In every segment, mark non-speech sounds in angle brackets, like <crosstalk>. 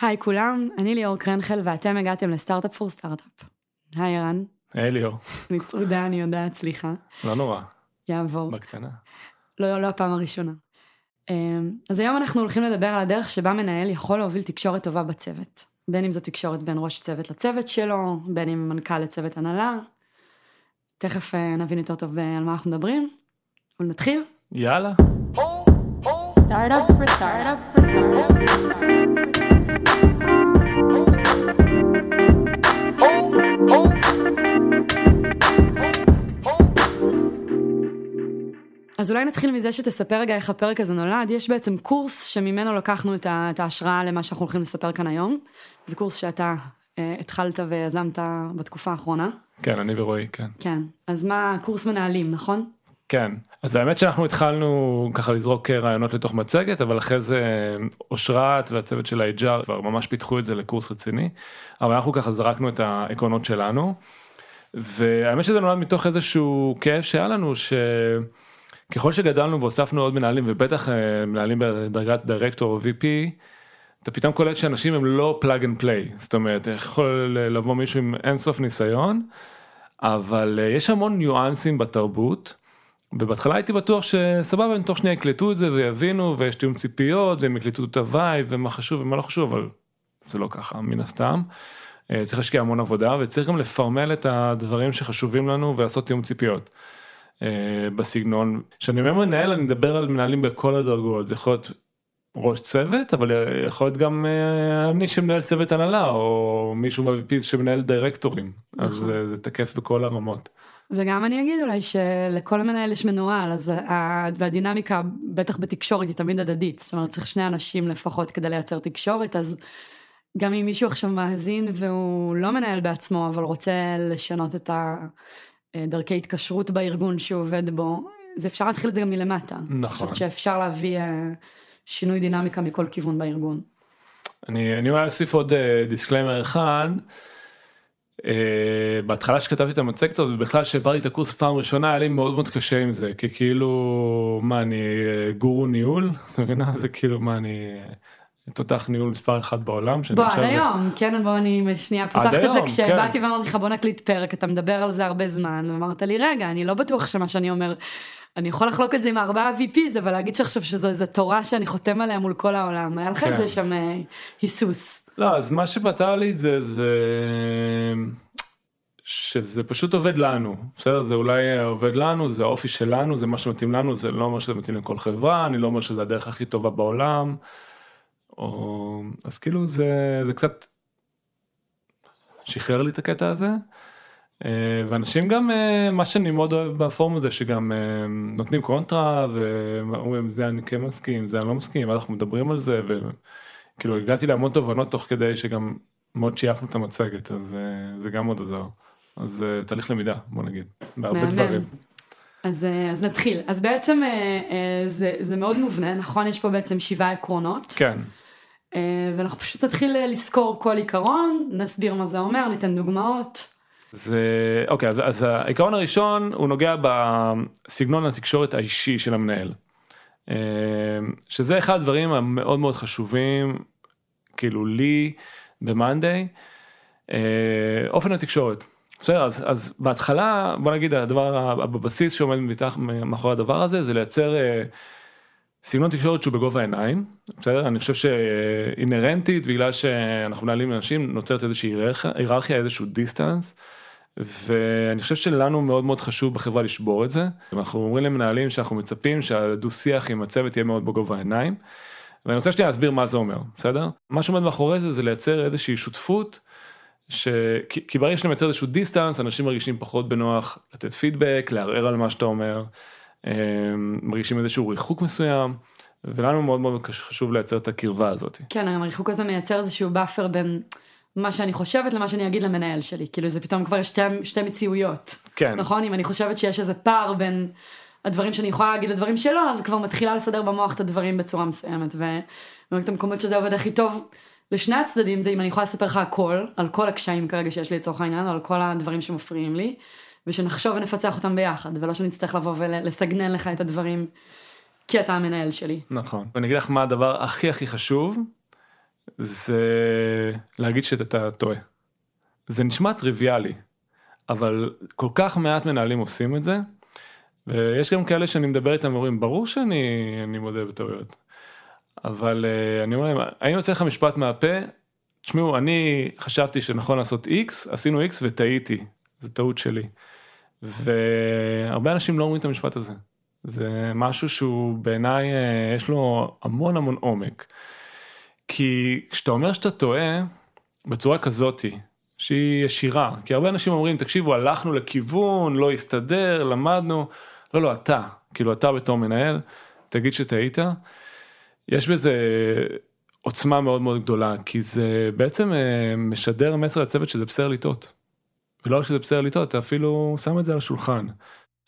היי כולם, אני ליאור קרנחל ואתם הגעתם לסטארט-אפ פור סטארט-אפ. היי ערן, היי ליאור. אני צרודה, אני יודעת, סליחה. לא נורא, יעבור. בקטנה. לא, לא הפעם הראשונה. אמ, אז היום אנחנו הולכים לדבר על הדרך שבה מנהל יכול להוביל תקשורת טובה בצוות. בין אם זו תקשורת בין ראש צוות לצוות שלו, בין אם מנכ"ל לצוות הנהלה. תכף אה, נבין יותר טוב אה, על מה אנחנו מדברים. אבל נתחיל. יאללה. Startup for startup for startup. אז אולי נתחיל מזה שתספר רגע איך הפרק הזה נולד. יש בעצם קורס שממנו לקחנו את ה- את ההשראה למה שאנחנו הולכים לספר כאן היום. זה קורס שאתה אה, התחלת ויזמת בתקופה האחרונה. כן, אני ורועי, כן. כן. אז מה, קורס מנהלים, נכון? כן. אז האמת שאנחנו התחלנו ככה לזרוק רעיונות לתוך מצגת, אבל אחרי זה אושרת והצוות של ה-HR כבר ממש פיתחו את זה לקורס רציני. אבל אנחנו ככה זרקנו את העקרונות שלנו. והאמת שזה נולד מתוך איזשהו כאב שהיה לנו, שככל שגדלנו והוספנו עוד מנהלים, ובטח אה, מנהלים בדרגת דירקטור או VP, אתה פתאום קולט שאנשים הם לא plug and play, זאת אומרת יכול לבוא מישהו עם אינסוף ניסיון, אבל אה, יש המון ניואנסים בתרבות. ובהתחלה הייתי בטוח שסבבה הם תוך שנייה יקלטו את זה ויבינו ויש תיאום ציפיות והם יקלטו את ה-vibe ומה חשוב ומה לא חשוב אבל זה לא ככה מן הסתם. אה, צריך להשקיע המון עבודה וצריך גם לפרמל את הדברים שחשובים לנו ולעשות תיאום ציפיות. אה, בסגנון שאני אומר מנהל אני מדבר על מנהלים בכל הדרגות זה יכול להיות ראש צוות אבל יכול להיות גם אה, אני שמנהל צוות הנהלה או מישהו ב-VP שמנהל דירקטורים אז נכון. אה, זה תקף בכל הרמות. וגם אני אגיד אולי שלכל מנהל יש מנוהל, אז ה- והדינמיקה, בטח בתקשורת, היא תמיד הדדית. זאת אומרת, צריך שני אנשים לפחות כדי לייצר תקשורת, אז גם אם מישהו עכשיו מאזין והוא לא מנהל בעצמו, אבל רוצה לשנות את הדרכי התקשרות בארגון שהוא עובד בו, זה אפשר להתחיל את זה גם מלמטה. אני נכון. חושבת שאפשר להביא אה, שינוי דינמיקה מכל כיוון בארגון. אני אני אולי אוסיף עוד אה, disclaimer אחד. אה, בהתחלה שכתבתי את המצגת הזאת ובכלל שהעברתי את הקורס פעם ראשונה היה לי מאוד מאוד קשה עם זה כי כאילו מה אני אה, גורו ניהול? זה כאילו מה אני אה, תותח ניהול מספר אחד בעולם. בוא, עד היום, כן, בוא אני שנייה פותחת את זה, כשבאתי כן. ואמרתי לך בוא נקליט פרק, אתה מדבר על זה הרבה זמן, ואמרת לי רגע, אני לא בטוח שמה שאני אומר, אני יכול לחלוק את זה עם ארבעה VPs, אבל להגיד שעכשיו שזו איזה תורה שאני חותם עליה מול כל העולם, היה לך כן. את זה שם אה, היסוס. לא אז מה שפתר לי את זה זה שזה פשוט עובד לנו בסדר זה אולי עובד לנו זה האופי שלנו זה מה שמתאים לנו זה לא אומר שזה מתאים לכל חברה אני לא אומר שזה הדרך הכי טובה בעולם. או אז כאילו זה זה קצת שחרר לי את הקטע הזה. אה, ואנשים גם אה, מה שאני מאוד אוהב בפורום הזה שגם אה, נותנים קונטרה ואומרים זה אני כן מסכים זה אני לא מסכים אנחנו מדברים על זה וכאילו הגעתי להמון תובנות תוך כדי שגם מאוד שייפנו את המצגת אז זה גם מאוד עזר. אז תהליך למידה בוא נגיד בהרבה מהמם. דברים. אז, אז נתחיל, אז בעצם זה, זה מאוד מובנה, נכון? יש פה בעצם שבעה עקרונות. כן ואנחנו פשוט נתחיל אה, לזכור כל עיקרון, נסביר מה זה אומר, ניתן דוגמאות. זה אוקיי אז, אז העיקרון הראשון הוא נוגע בסגנון התקשורת האישי של המנהל. אה, שזה אחד הדברים המאוד מאוד חשובים כאילו לי במאנדיי אופן התקשורת. בסדר אז, אז בהתחלה בוא נגיד הדבר בבסיס שעומד מתח, מאחורי הדבר הזה זה לייצר אה, סגנון תקשורת שהוא בגובה העיניים בסדר אני חושב שאינהרנטית בגלל שאנחנו מנהלים אנשים נוצרת איזושהי היררכיה- איזשהו דיסטנס. ואני חושב שלנו מאוד מאוד חשוב בחברה לשבור את זה אנחנו אומרים למנהלים שאנחנו מצפים שהדו שיח עם הצוות יהיה מאוד בגובה העיניים. ואני רוצה שנייה להסביר מה זה אומר בסדר מה שעומד מאחורי זה זה לייצר איזושהי שותפות. ש... כי ברגע שאתה מייצר איזשהו distance אנשים מרגישים פחות בנוח לתת פידבק לערער על מה שאתה אומר. אה, מרגישים איזשהו ריחוק מסוים ולנו מאוד מאוד חשוב לייצר את הקרבה הזאת. כן, הריחוק הזה מייצר איזשהו buffer בין מה שאני חושבת למה שאני אגיד למנהל שלי. כאילו זה פתאום כבר שתי, שתי מציאויות. כן. נכון? אם אני חושבת שיש איזה פער בין הדברים שאני יכולה להגיד לדברים שלו, אז כבר מתחילה לסדר במוח את הדברים בצורה מסוימת. ובאמת המקומות שזה עובד הכי טוב לשני הצדדים זה אם אני יכולה לספר לך הכל, על כל הקשיים כרגע שיש לי לצורך העניין, או על כל הדברים שמפריעים לי, ושנחשוב ונפצח אותם ביחד, ולא שנצטרך לבוא ולסגנן לך את הדברים כי אתה המנהל שלי. נכון. ואני אגיד לך מה הדבר הכי הכי חשוב זה להגיד שאתה טועה. זה נשמע טריוויאלי, אבל כל כך מעט מנהלים עושים את זה, ויש גם כאלה שאני מדבר איתם ואומרים, ברור שאני אני מודה בטעויות. אבל uh, אני אומר להם, האם יוצא לך משפט מהפה? תשמעו, אני חשבתי שנכון לעשות X, עשינו X וטעיתי, זו טעות שלי. והרבה אנשים לא אומרים את המשפט הזה. זה משהו שהוא בעיניי, uh, יש לו המון המון עומק. כי כשאתה אומר שאתה טועה, בצורה כזאתי, שהיא ישירה, כי הרבה אנשים אומרים, תקשיבו, הלכנו לכיוון, לא הסתדר, למדנו, לא, לא, אתה, כאילו אתה בתור מנהל, תגיד שטעית. יש בזה עוצמה מאוד מאוד גדולה, כי זה בעצם אה, משדר מסר לצוות שזה בסדר לטעות. ולא רק שזה בסדר לטעות, אתה אפילו שם את זה על השולחן.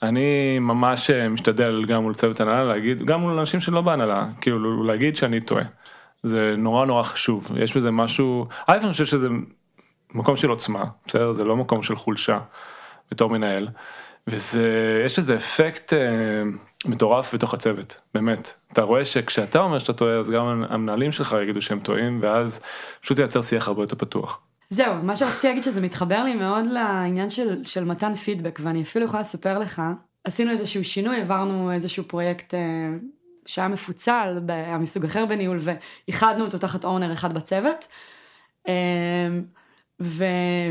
אני ממש אה, משתדל גם מול צוות הנהלה להגיד, גם מול אנשים שלא בהנהלה, כאילו להגיד שאני טועה. זה נורא נורא חשוב, יש בזה משהו, א' אני חושב שזה מקום של עוצמה, בסדר? זה לא מקום של חולשה בתור מנהל. וזה, יש איזה אפקט אה, מטורף בתוך הצוות, באמת. אתה רואה שכשאתה אומר שאתה טועה, אז גם המנהלים שלך יגידו שהם טועים, ואז פשוט ייצר שיח הרבה יותר פתוח. זהו, מה שרציתי להגיד שזה מתחבר לי מאוד לעניין של, של מתן פידבק, ואני אפילו יכולה לספר לך, עשינו איזשהו שינוי, העברנו איזשהו פרויקט אה, שהיה מפוצל, היה מסוג אחר בניהול, ואיחדנו אותו תחת אונר אחד בצוות. אה, ו,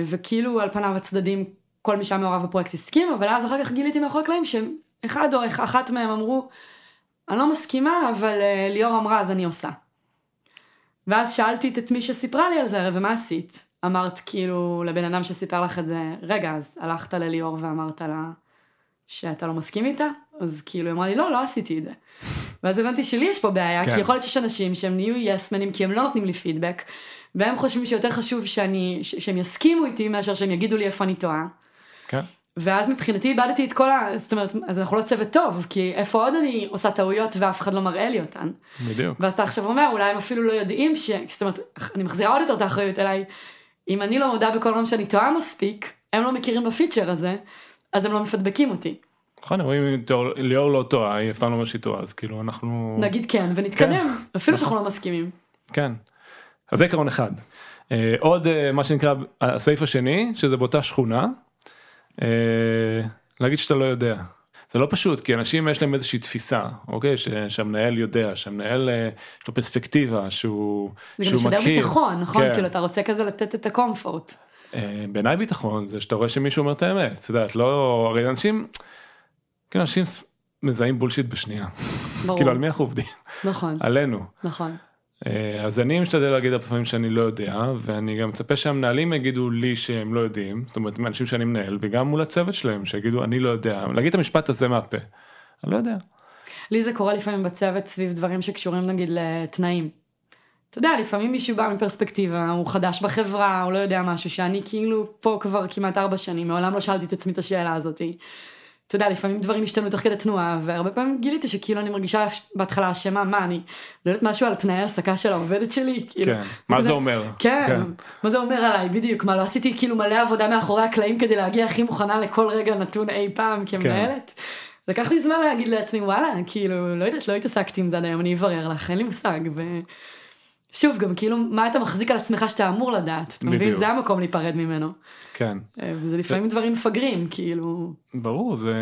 וכאילו על פניו הצדדים כל מי שהיה מעורב בפרויקט הסכים, אבל אז אחר כך גיליתי מאחורי הקלעים שאחד או אחת מהם אמרו, אני לא מסכימה, אבל uh, ליאור אמרה אז אני עושה. ואז שאלתי את מי שסיפרה לי על זה, ומה עשית? אמרת כאילו לבן אדם שסיפר לך את זה, רגע, אז הלכת לליאור ואמרת לה שאתה לא מסכים איתה? אז כאילו היא אמרה לי, לא, לא עשיתי את זה. ואז הבנתי שלי יש פה בעיה, כן. כי יכול להיות שיש אנשים שהם נהיו יסמנים כי הם לא נותנים לי פידבק, והם חושבים שיותר חשוב שאני, שהם יסכימו איתי מאשר שהם יגידו לי איפה אני טועה. כן. ואז מבחינתי איבדתי את כל ה... זאת אומרת, אז אנחנו לא צוות טוב, כי איפה עוד אני עושה טעויות ואף אחד לא מראה לי אותן. בדיוק. ואז אתה עכשיו אומר, אולי הם אפילו לא יודעים ש... זאת אומרת, אני מחזירה עוד יותר את האחריות אליי. אם אני לא מודה בכל פעם שאני טועה מספיק, הם לא מכירים בפיצ'ר הזה, אז הם לא מפדבקים אותי. נכון, רואים ליאור לא טועה, היא אף פעם לא אומרת שהיא טועה, אז כאילו אנחנו... נגיד כן, ונתקדם, כן. <laughs> אפילו שאנחנו לא מסכימים. כן, אז זה עקרון אחד. אה, עוד אה, מה שנקרא הסעיף השני, שזה באותה שכונה, אה, להגיד שאתה לא יודע. זה לא פשוט כי אנשים יש להם איזושהי תפיסה אוקיי ש, שהמנהל יודע שהמנהל אה, יש לו פרספקטיבה שהוא זה גם משדר ביטחון נכון כן. כאילו אתה רוצה כזה לתת את הקומפורט. אה, בעיניי ביטחון זה שאתה רואה שמישהו אומר את האמת את יודעת לא הרי אנשים. כן אנשים מזהים בולשיט בשנייה. ברור. כאילו על מי אנחנו עובדים? נכון. עלינו. נכון. אה, אז אני משתדל להגיד הרבה פעמים שאני לא יודע ואני גם מצפה שהמנהלים יגידו לי שהם לא יודעים זאת אומרת מאנשים שאני מנהל וגם מול הצוות שלהם שיגידו אני לא יודע להגיד את המשפט הזה מהפה. אני לא יודע. לי זה קורה לפעמים בצוות סביב דברים שקשורים נגיד לתנאים. אתה יודע לפעמים מישהו בא מפרספקטיבה הוא חדש בחברה הוא לא יודע משהו שאני כאילו פה כבר כמעט ארבע שנים מעולם לא שאלתי את עצמי את השאלה הזאתי. אתה יודע, לפעמים דברים השתנו תוך כדי תנועה, והרבה פעמים גיליתי שכאילו אני מרגישה בהתחלה אשמה, מה אני, לא יודעת משהו על תנאי העסקה של העובדת שלי, כאילו. כן, מה זה אומר? כן, כן, מה זה אומר עליי, בדיוק, מה לא עשיתי כאילו מלא עבודה מאחורי הקלעים כדי להגיע הכי מוכנה לכל רגע נתון אי פעם כמנהלת. כן. לקח לי זמן להגיד לעצמי וואלה, כאילו, לא יודעת, לא התעסקתי עם זה עד היום, אני אברר לך, אין לי מושג. ו... שוב, גם כאילו, מה אתה מחזיק על עצמך שאתה אמור לדעת, אתה מבין? זה המקום להיפרד ממנו. כן. אה, וזה לפעמים דברים מפגרים, כאילו. ברור, זה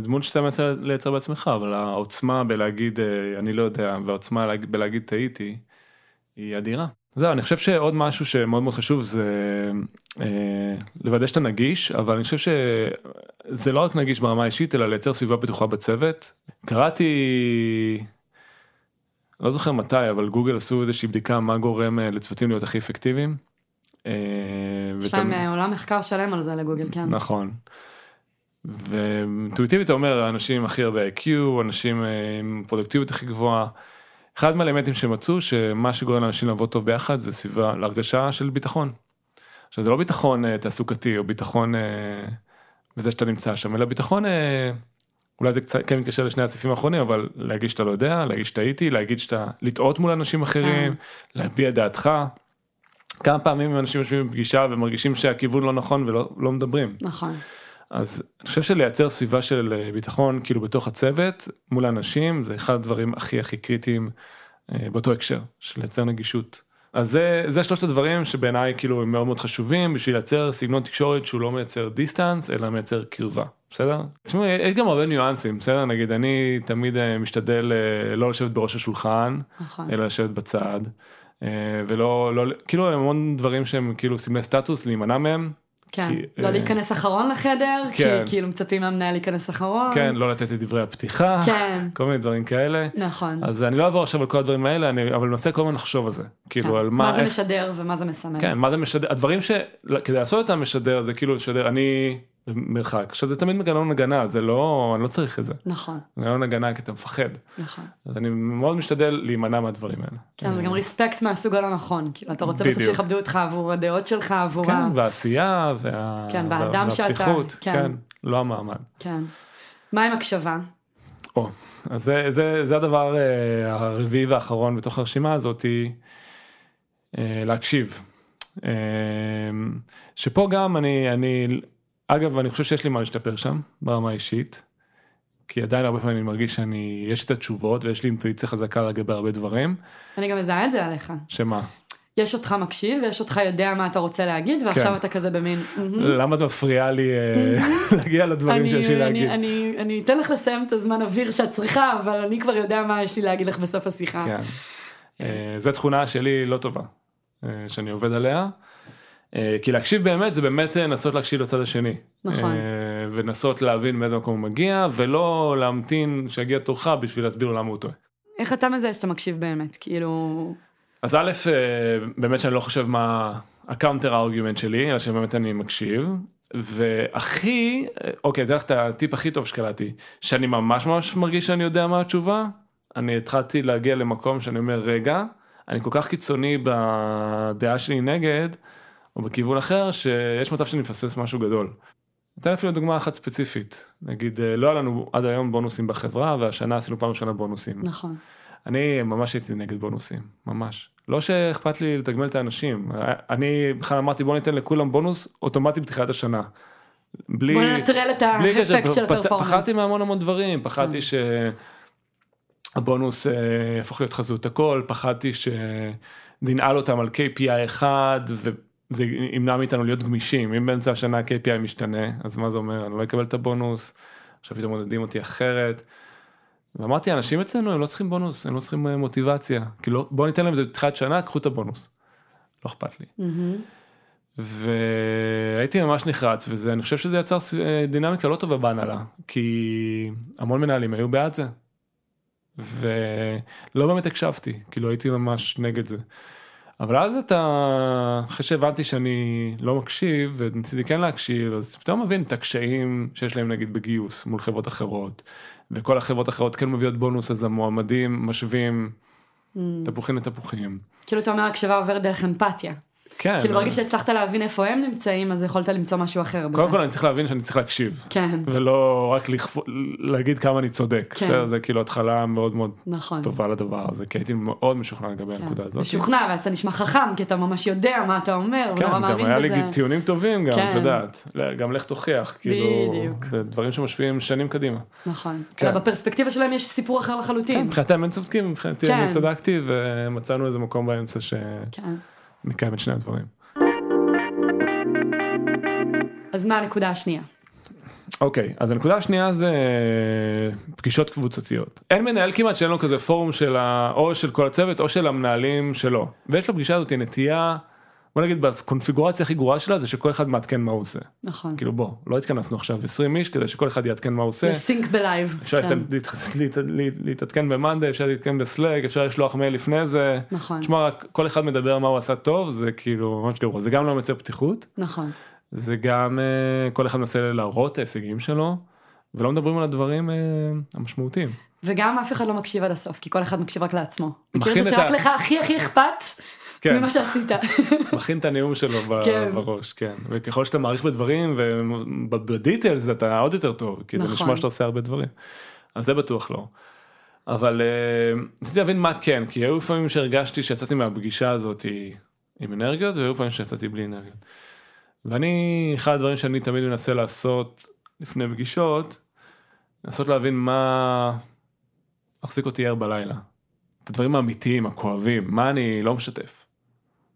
דמות שאתה מנסה לייצר בעצמך, אבל העוצמה בלהגיד אה, אני לא יודע, והעוצמה בלהגיד טעיתי, היא אדירה. זהו, אני חושב שעוד משהו שמאוד מאוד חשוב זה אה, לוודא שאתה נגיש, אבל אני חושב שזה לא רק נגיש ברמה האישית, אלא לייצר סביבה בטוחה בצוות. קראתי לא זוכר מתי אבל גוגל עשו איזושהי בדיקה מה גורם אה, לצוותים להיות הכי אפקטיביים. אה, יש להם אה, עולם מחקר שלם על זה לגוגל כן. נכון. ואינטואיטיבית אתה אומר אנשים הכי הרבה IQ אנשים עם פרודקטיביות הכי גבוהה. אחד מהאלמנטים שמצאו שמה שגורם לאנשים לעבוד טוב ביחד זה סביבה להרגשה של ביטחון. עכשיו זה לא ביטחון תעסוקתי או ביטחון בזה שאתה נמצא שם אלא ביטחון אולי זה קצת כן מתקשר לשני הסעיפים האחרונים אבל להגיד שאתה לא יודע להגיד שטעיתי להגיד שאתה לטעות מול אנשים אחרים כן. להביע דעתך. כמה פעמים אנשים יושבים בפגישה ומרגישים שהכיוון לא נכון ולא לא מדברים. נכון. אז אני חושב שלייצר סביבה של אה, ביטחון כאילו בתוך הצוות מול האנשים זה אחד הדברים הכי הכי קריטיים אה, באותו הקשר של לייצר נגישות אז זה, זה שלושת הדברים שבעיניי כאילו הם מאוד מאוד חשובים בשביל לייצר סגנון תקשורת שהוא לא מייצר דיסטנס אלא מייצר קרבה, בסדר? תשמעו, יש גם הרבה ניואנסים, בסדר? נגיד אני תמיד אה, משתדל אה, לא לשבת בראש השולחן, נכון. אלא לשבת בצד, אה, ולא, לא, כאילו המון דברים שהם כאילו סמלי סטטוס, להימנע מהם. כן, כי, לא אה, להיכנס אחרון לחדר, כן. כי כאילו מצפים מהמנהל להיכנס אחרון. כן, לא לתת את דברי הפתיחה, כן. <laughs> כל מיני דברים כאלה. נכון. אז אני לא אעבור עכשיו על כל הדברים האלה, אני, אבל מנסה כל הזמן לחשוב על זה. כאילו כן. על מה, מה זה איך- משדר ומה זה מסמל. כן, מה זה משדר, הדברים שכדי לעשות אותם משדר זה כאילו לשדר, אני במרחק, עכשיו זה תמיד מנגנון הגנה, זה לא, אני לא צריך את זה, נכון, מנגנון הגנה כי אתה מפחד, נכון. אז אני מאוד משתדל להימנע מהדברים האלה. כן, זה גם ריספקט מהסוג הלא נכון. כאילו, אתה רוצה בסוף. שיכבדו אותך עבור הדעות שלך, עבור כן, ה... והעשייה, וה... כן, והאדם שאתה- והפתיחות, כן. כן, לא המעמד. כן. מה עם הקשבה? או, אז זה, זה, זה הדבר אה, הרביעי והאחרון בתוך הרשימה הזאת, אה, להקשיב. אה, שפה גם אני, אני, אגב, אני חושב שיש לי מה להשתפר שם ברמה האישית, כי עדיין הרבה פעמים אני מרגיש שאני, יש את התשובות ויש לי אינטואיציה חזקה לגבי הרבה דברים, אני גם מזהה את זה עליך. שמה, יש אותך מקשיב ויש אותך יודע מה אתה רוצה להגיד, ועכשיו כן. אתה כזה במין... "מהמם, למה את מפריעה לי אה, <laughs> להגיע לדברים אני- שיש לי אני- להגיד? אני אני אתן לך לסיים את הזמן אוויר שאת צריכה, אבל אני כבר יודע מה יש לי להגיד לך בסוף השיחה. כן. אה, זו תכונה שלי לא טובה, אה, שאני עובד עליה. אה, כי להקשיב באמת זה באמת אה, לנסות להקשיב לצד השני. נכון. אה, ולנסות להבין מאיזה מקום הוא מגיע ולא להמתין שיגיע תורך בשביל להסביר לו למה הוא טועה. איך אתה מזהה שאתה מקשיב באמת? כאילו... אז א', באמת שאני לא חושב מה ה-counter ה-argument שלי, אלא שבאמת אני מקשיב. והכי, אוקיי, אתן לך את הטיפ הכי טוב שקלטתי, שאני ממש ממש מרגיש שאני יודע מה התשובה, אני התחלתי להגיע למקום שאני אומר, רגע, אני כל כך קיצוני בדעה שלי נגד, או בכיוון אחר, שיש מצב שאני מפספס משהו גדול. אתן אפילו דוגמה אחת ספציפית, נגיד, אה, לא היה לנו עד היום בונוסים בחברה, והשנה עשינו פעם ראשונה בונוסים. נכון. אני ממש הייתי נגד בונוסים, ממש. לא שאכפת לי לתגמל את האנשים, אני בכלל אמרתי בוא ניתן לכולם בונוס אוטומטי בתחילת השנה. בלי, בוא ננטרל את האפקט של הפרפורמנס. פחדתי מהמון המון דברים. פחדתי שהבונוס אה, יהפוך להיות חזות הכל, פחדתי שזה ינעל אותם על KPI אחד וזה ימנע מאיתנו להיות גמישים, אם באמצע השנה ה-KPI משתנה, אז מה זה אומר, אני לא אקבל את הבונוס, עכשיו פתאום מודדים אותי אחרת. ואמרתי אנשים אצלנו הם לא צריכים בונוס הם לא צריכים אה, מוטיבציה כאילו בוא ניתן להם את זה בתחילת שנה קחו את הבונוס. לא אכפת לי. מהמם. והייתי ממש נחרץ וזה אני חושב שזה יצר אה, דינמיקה לא טובה בהנהלה כי המון מנהלים היו בעד זה. ולא באמת הקשבתי כאילו הייתי ממש נגד זה. אבל אז אתה אחרי שהבנתי שאני לא מקשיב וניסיתי כן להקשיב אז פתאום מבין את הקשיים שיש להם נגיד בגיוס מול חברות אחרות וכל החברות האחרות כן מביאות בונוס אז המועמדים משווים תפוחים לתפוחים. כאילו אתה אומר הקשבה עוברת דרך אמפתיה. כן. כאילו ברגע שהצלחת להבין איפה הם נמצאים, אז יכולת למצוא משהו אחר. קודם כל אני צריך להבין שאני צריך להקשיב. כן, ולא רק לכפ... להגיד כמה אני צודק. כן. בסדר? זה כאילו התחלה מאוד מאוד נכון. טובה לדבר הזה כי הייתי מאוד משוכנע לגבי כן. הנקודה הזאת. משוכנע, ואז אתה נשמע חכם, כי אתה ממש יודע מה אתה אומר, כן, ונורא גם מאמין היה בזה. לי טיעונים טובים גם, כן. את יודעת, גם לך תוכיח, כאילו, בדיוק. זה דברים שמשפיעים שנים קדימה. נכון. כן. אלא בפרספקטיבה שלהם יש סיפור אחר כן, לחלוטין. מבחינתם הם צודקים, מבחינתי כן. אני צדקתי ומצאנו איזה מקום באמצע כן. שמקיים את שני הדברים. אז מה הנקודה השנייה? אוקיי, אז הנקודה השנייה זה פגישות קבוצתיות. אין מנהל כמעט שאין לו כזה פורום של ה... או של כל הצוות או של המנהלים שלו. ויש לפגישה הזאת נטייה, בוא נגיד בקונפיגורציה הכי גרועה שלה זה שכל אחד מעדכן מה הוא עושה. נכון. כאילו בוא, לא התכנסנו עכשיו 20 איש כדי שכל אחד יעדכן מה הוא עושה. ל sync ב live. אפשר כן. להת- להת- להת- להתעדכן במאנדי, אפשר להתעדכן בסלאק, אפשר לשלוח מייל לפני זה. נכון. תשמע, כל אחד מדבר מה הוא עשה טוב, זה כאילו ממש גרוע. זה גם לא מייצר פתיחות, נכון. זה גם אה, כל אחד מנסה להראות את ההישגים שלו, ולא מדברים על הדברים אה, המשמעותיים. וגם אף אחד לא מקשיב עד הסוף, כי כל אחד מקשיב רק לעצמו. מכיר את זה שרק לך הכי הכי אכפת כן. ממה שעשית. מכין את הנאום שלו כן. בראש, כן. וככל שאתה מעריך בדברים ובדיטלס אתה עוד יותר טוב, כי זה נכון. נשמע שאתה עושה הרבה דברים. אז זה בטוח לא. אבל אה, ניסיתי להבין מה כן, כי היו לפעמים שהרגשתי שיצאתי מהפגישה הזאת עם אנרגיות, והיו פעמים שיצאתי בלי אנרגיות. ואני, אחד הדברים שאני תמיד מנסה לעשות לפני פגישות, לנסות להבין מה מחזיק אותי ער בלילה. את הדברים האמיתיים, הכואבים, מה אני לא משתף.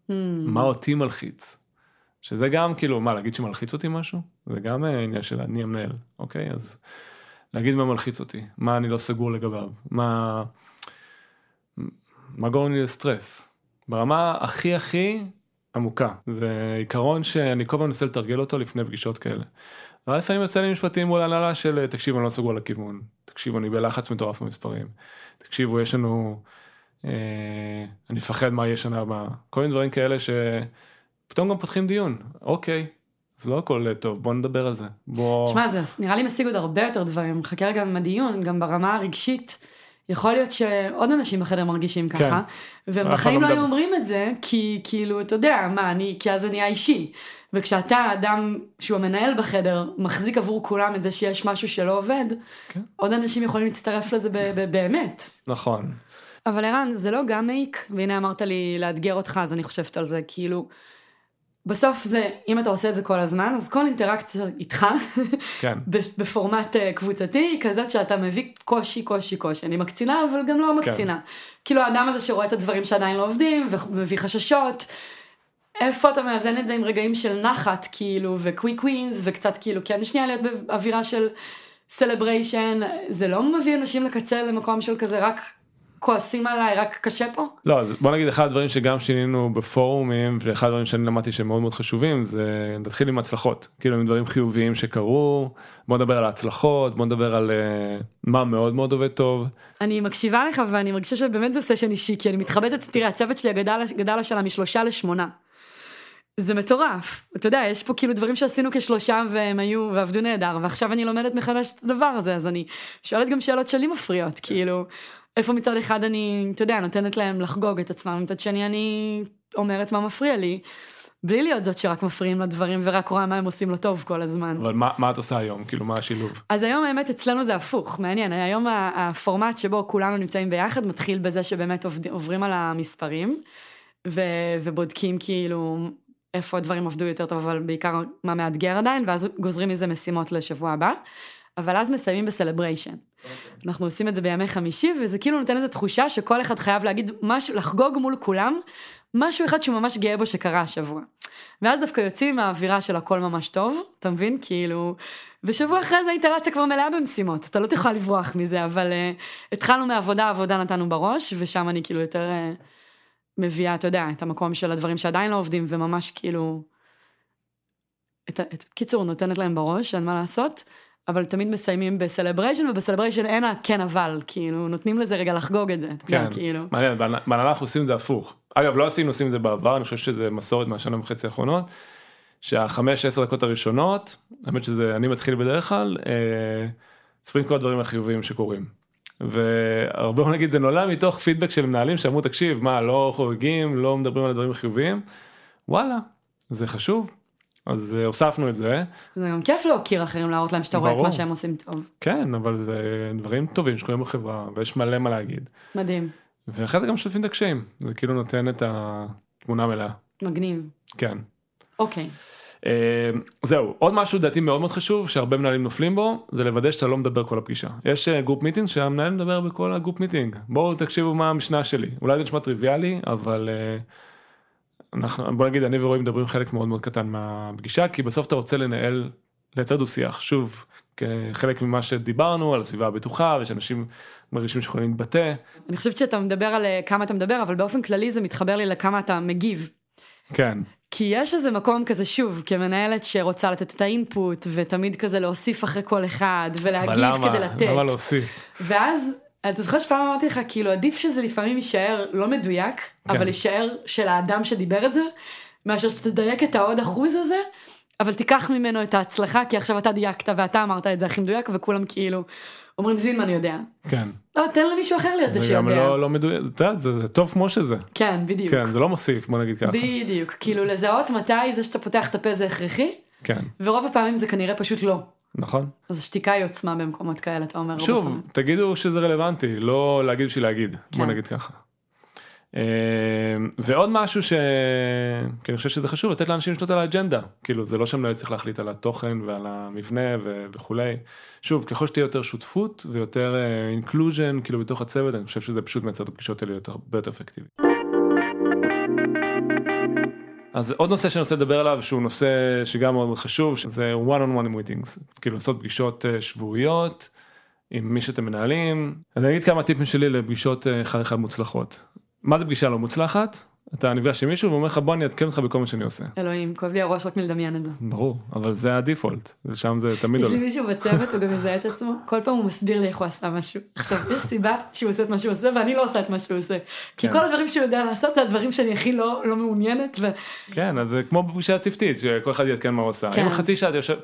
Hmm. מה אותי מלחיץ. שזה גם כאילו מה להגיד שמלחיץ אותי משהו זה גם אה, עניין של אני המנהל אוקיי אז להגיד מה מלחיץ אותי מה אני לא סגור לגביו מה מה גורם לי לסטרס ברמה הכי הכי עמוקה זה עיקרון שאני כל הזמן מנסה לתרגל אותו לפני פגישות כאלה. אבל לפעמים יוצא לי משפטים מול הנהלה של תקשיב אני לא סגור לכיוון תקשיבו אני בלחץ מטורף במספרים תקשיבו יש לנו אני מפחד מה יהיה שנה הבאה כל מיני דברים כאלה שפתאום גם פותחים דיון אוקיי זה לא הכל טוב בוא נדבר על זה בוא תשמע, זה נראה לי משיג עוד הרבה יותר דברים. חכה רגע עם הדיון, גם ברמה הרגשית. יכול להיות שעוד אנשים בחדר מרגישים ככה, כן. והם בחיים לא לא היו. אומרים את זה, כי כאילו, אתה יודע, מה, אני, כי אז זה נהיה אישי. וכשאתה האדם שהוא המנהל בחדר, מחזיק עבור כולם את זה שיש משהו שלא עובד, כן. עוד אנשים יכולים להצטרף לזה באמת. נכון אבל ערן, זה לא גם מעיק, והנה אמרת לי לאתגר אותך, אז אני חושבת על זה, כאילו, בסוף זה, אם אתה עושה את זה כל הזמן, אז כל אינטראקציה איתך, כן <laughs> בפורמט אה, קבוצתי, היא כזאת שאתה מביא קושי, קושי, קושי. אני מקצינה, אבל גם לא מקצינה. כאילו האדם הזה שרואה את הדברים שעדיין לא עובדים, ומביא חששות. איפה אתה מאזן את זה עם רגעים של נחת, כאילו, וקוויק ווינס, וקצת כאילו, כן שנייה להיות באווירה של celebration, זה לא מביא אנשים לקצה למקום של כזה רק כועסים עליי, רק קשה פה? לא אז בוא נגיד אחד הדברים שגם שינינו בפורומים ואחד הדברים שאני למדתי שהם מאוד מאוד חשובים זה נתחיל עם הצלחות כאילו עם דברים חיוביים שקרו בוא נדבר על ההצלחות בוא נדבר על uh, מה מאוד מאוד עובד טוב אני מקשיבה לך ואני מרגישה שבאמת זה סשן אישי, כי אני מתחבטת, תראה, הצוות שלי גדל, גדל השנה משלושה לשמונה. זה מטורף. אתה יודע, יש פה כאילו דברים שעשינו כשלושה והם היו ועבדו נהדר, ועכשיו אני לומדת מחדש את הדבר הזה, אז אני שואלת גם שאלות שלי מפריעות, כאילו, איפה מצד אחד אני, אתה יודע, נותנת להם לחגוג את עצמם, מצד שני אני אומרת מה מפריע לי, בלי להיות זאת שרק מפריעים לדברים ורק רואה מה הם עושים לא טוב כל הזמן. אבל מה, מה את עושה היום? כאילו מה השילוב? אז היום האמת אצלנו זה הפוך, מעניין, היום הפורמט שבו כולנו נמצאים ביחד מתחיל בזה שבאמת עוברים על המספרים ו, ובודקים כאילו איפה הדברים עבדו יותר טוב, אבל בעיקר מה מאתגר עדיין, ואז גוזרים מזה משימות לשבוע הבא, אבל אז מסיימים בסלבריישן. אנחנו עושים את זה בימי חמישי, וזה כאילו נותן איזו תחושה שכל אחד חייב להגיד משהו, לחגוג מול כולם, משהו אחד שהוא ממש גאה בו שקרה השבוע. ואז דווקא יוצאים עם האווירה של הכל ממש טוב, אתה מבין? כאילו... ושבוע אחרי זה האינטראקציה כבר מלאה במשימות, אתה לא תוכל לברוח מזה, אבל uh, התחלנו מעבודה, עבודה נתנו בראש, ושם אני כאילו יותר uh, מביאה, אתה יודע, את המקום של הדברים שעדיין לא עובדים, וממש כאילו... את, את, קיצור, נותנת להם בראש, אין מה לעשות, אבל תמיד מסיימים בסלבריישן, ובסלבריישן אין הכן אבל, כאילו, נותנים לזה רגע לחגוג את זה, אתה יודע, כן כאילו. מעניין בהנ- בהנהלה אנחנו עושים את זה הפוך אגב לא עשינו עושים את זה בעבר אני חושב שזה מסורת מהשנה וחצי האחרונות. שהחמש עשר דקות הראשונות האמת שזה אני מתחיל בדרך כלל אה, מספרים כל הדברים החיוביים שקורים. והרבה בוא נגיד זה נולד מתוך פידבק של מנהלים שאמרו תקשיב מה לא חוגגים לא מדברים על הדברים החיוביים וואלה זה חשוב אז אה, הוספנו את זה זה גם כיף להוקיר אחרים, להראות להם שאתה רואה את. מה שהם עושים טוב. כן אבל זה דברים טובים שקורים בחברה ויש מלא מה להגיד מדהים, ואחרי זה גם משתפים את הקשיים זה כאילו נותן את התמונה המלאה מגניב. כן. אוקיי. אה, זהו עוד משהו דעתי מאוד מאוד חשוב שהרבה מנהלים נופלים בו זה לוודא שאתה לא מדבר כל הפגישה יש אה, group meeting שהמנהל מדבר בכל ה group meeting בואו תקשיבו מה המשנה שלי אולי זה נשמע טריוויאלי אבל אה, אנחנו בוא נגיד אני ורועי מדברים חלק מאוד מאוד קטן מהפגישה כי בסוף אתה רוצה לנהל לייצר דו שיח שוב כחלק ממה שדיברנו על הסביבה הבטוחה ושאנשים מרגישים שיכולים להתבטא אני חושבת שאתה מדבר על אה, כמה אתה מדבר, אבל באופן כללי זה מתחבר לי לכמה אתה מגיב. כן כי יש איזה מקום כזה, שוב, כמנהלת שרוצה לתת את האינפוט, ותמיד כזה להוסיף אחרי כל אחד, אבל ולהגיב למה כדי לתת. למה להוסיף ואז, אתה זוכר שפעם אמרתי לך, כאילו עדיף שזה לפעמים יישאר לא מדויק, כן. אבל יישאר של האדם שדיבר את זה, מאשר שתדייק את העוד אחוז הזה, אבל תיקח ממנו את ההצלחה, כי עכשיו אתה דייקת ואתה אמרת את זה הכי מדויק, וכולם כאילו אומרים זינמן יודע. כן לא, תן למישהו אחר להיות זה זה גם שיודע. לא לא מדויק את יודעת, זה זה טוב כמו שזה כן, בדיוק. כן זה לא מוסיף בוא נגיד ככה בדיוק. כאילו לזהות מתי זה שאתה פותח את הפה זה הכרחי, כן ורוב הפעמים זה כנראה פשוט לא. נכון אז שתיקה היא עוצמה במקומות כאלה, אתה אומר. שוב פעמים. תגידו שזה רלוונטי לא להגיד בשביל להגיד בוא כן. נגיד ככה. אה, ועוד משהו ש... כי אני חושב שזה חשוב לתת לאנשים לשלוט על האג'נדה כאילו זה לא שהמנהל צריך להחליט על התוכן ועל המבנה ו- וכולי. שוב ככל שתהיה יותר שותפות ויותר inclusion כאילו בתוך הצוות אני חושב שזה פשוט מייצר את הפגישות האלה יותר הרבה יותר אפקטיבית. אז עוד נושא שאני רוצה לדבר עליו שהוא נושא שגם מאוד חשוב שזה one on one meetings כאילו לעשות פגישות אה, שבועיות עם מי שאתם מנהלים. אני אגיד כמה טיפים שלי לפגישות אה, אחד אחד מוצלחות. מה זה פגישה לא מוצלחת? אתה נפגש עם מישהו ואומר לך בוא אני אעדכן אותך בכל מה שאני עושה. אלוהים, כואב לי הראש רק מלדמיין את זה. ברור אבל זה הדיפולט שם זה תמיד יש לי עולה. מישהו בצוות, הוא גם מזהה את עצמו, כל פעם הוא מסביר לי איך הוא עשה משהו. עכשיו, יש סיבה שהוא עושה את מה שהוא עושה ואני לא עושה את מה שהוא עושה. כי כן. כל הדברים שהוא יודע לעשות זה הדברים שאני הכי לא לא מעוניינת. כן אז זה כמו בפגישה הצוותית שכל אחד יעדכן מה הוא עושה. כן. אם חצי שעה אתה יושב.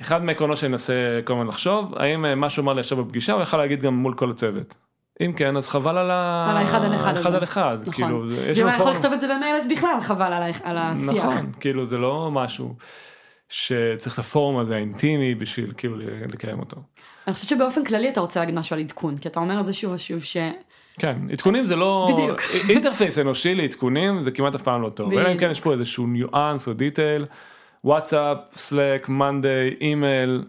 אחד מהעקרונות שאני מנסה כל הזמן לחשוב האם אה, מה שהוא אמר לי עכשיו בפגישה הוא יכול להגיד גם מול כל הצוות. אם כן אז חבל על ה... על האחד על אחד אחד. על אחד. נכון. כאילו, יש לנו היה יכול פורום- לכתוב את זה במייל אז בכלל חבל על השיח. נכון כאילו זה לא משהו שצריך את הפורום הזה האינטימי בשביל כאילו לקיים אותו. אני חושבת שבאופן כללי אתה רוצה להגיד משהו על עדכון, כי אתה אומר את זה שוב ושוב ש... כן עדכונים זה לא בדיוק. interface אנושי לעדכונים זה כמעט אף פעם לא טוב אלא אם. כן יש פה איזשהו ניואנס או detail וואטסאפ סלאק מונדי אימייל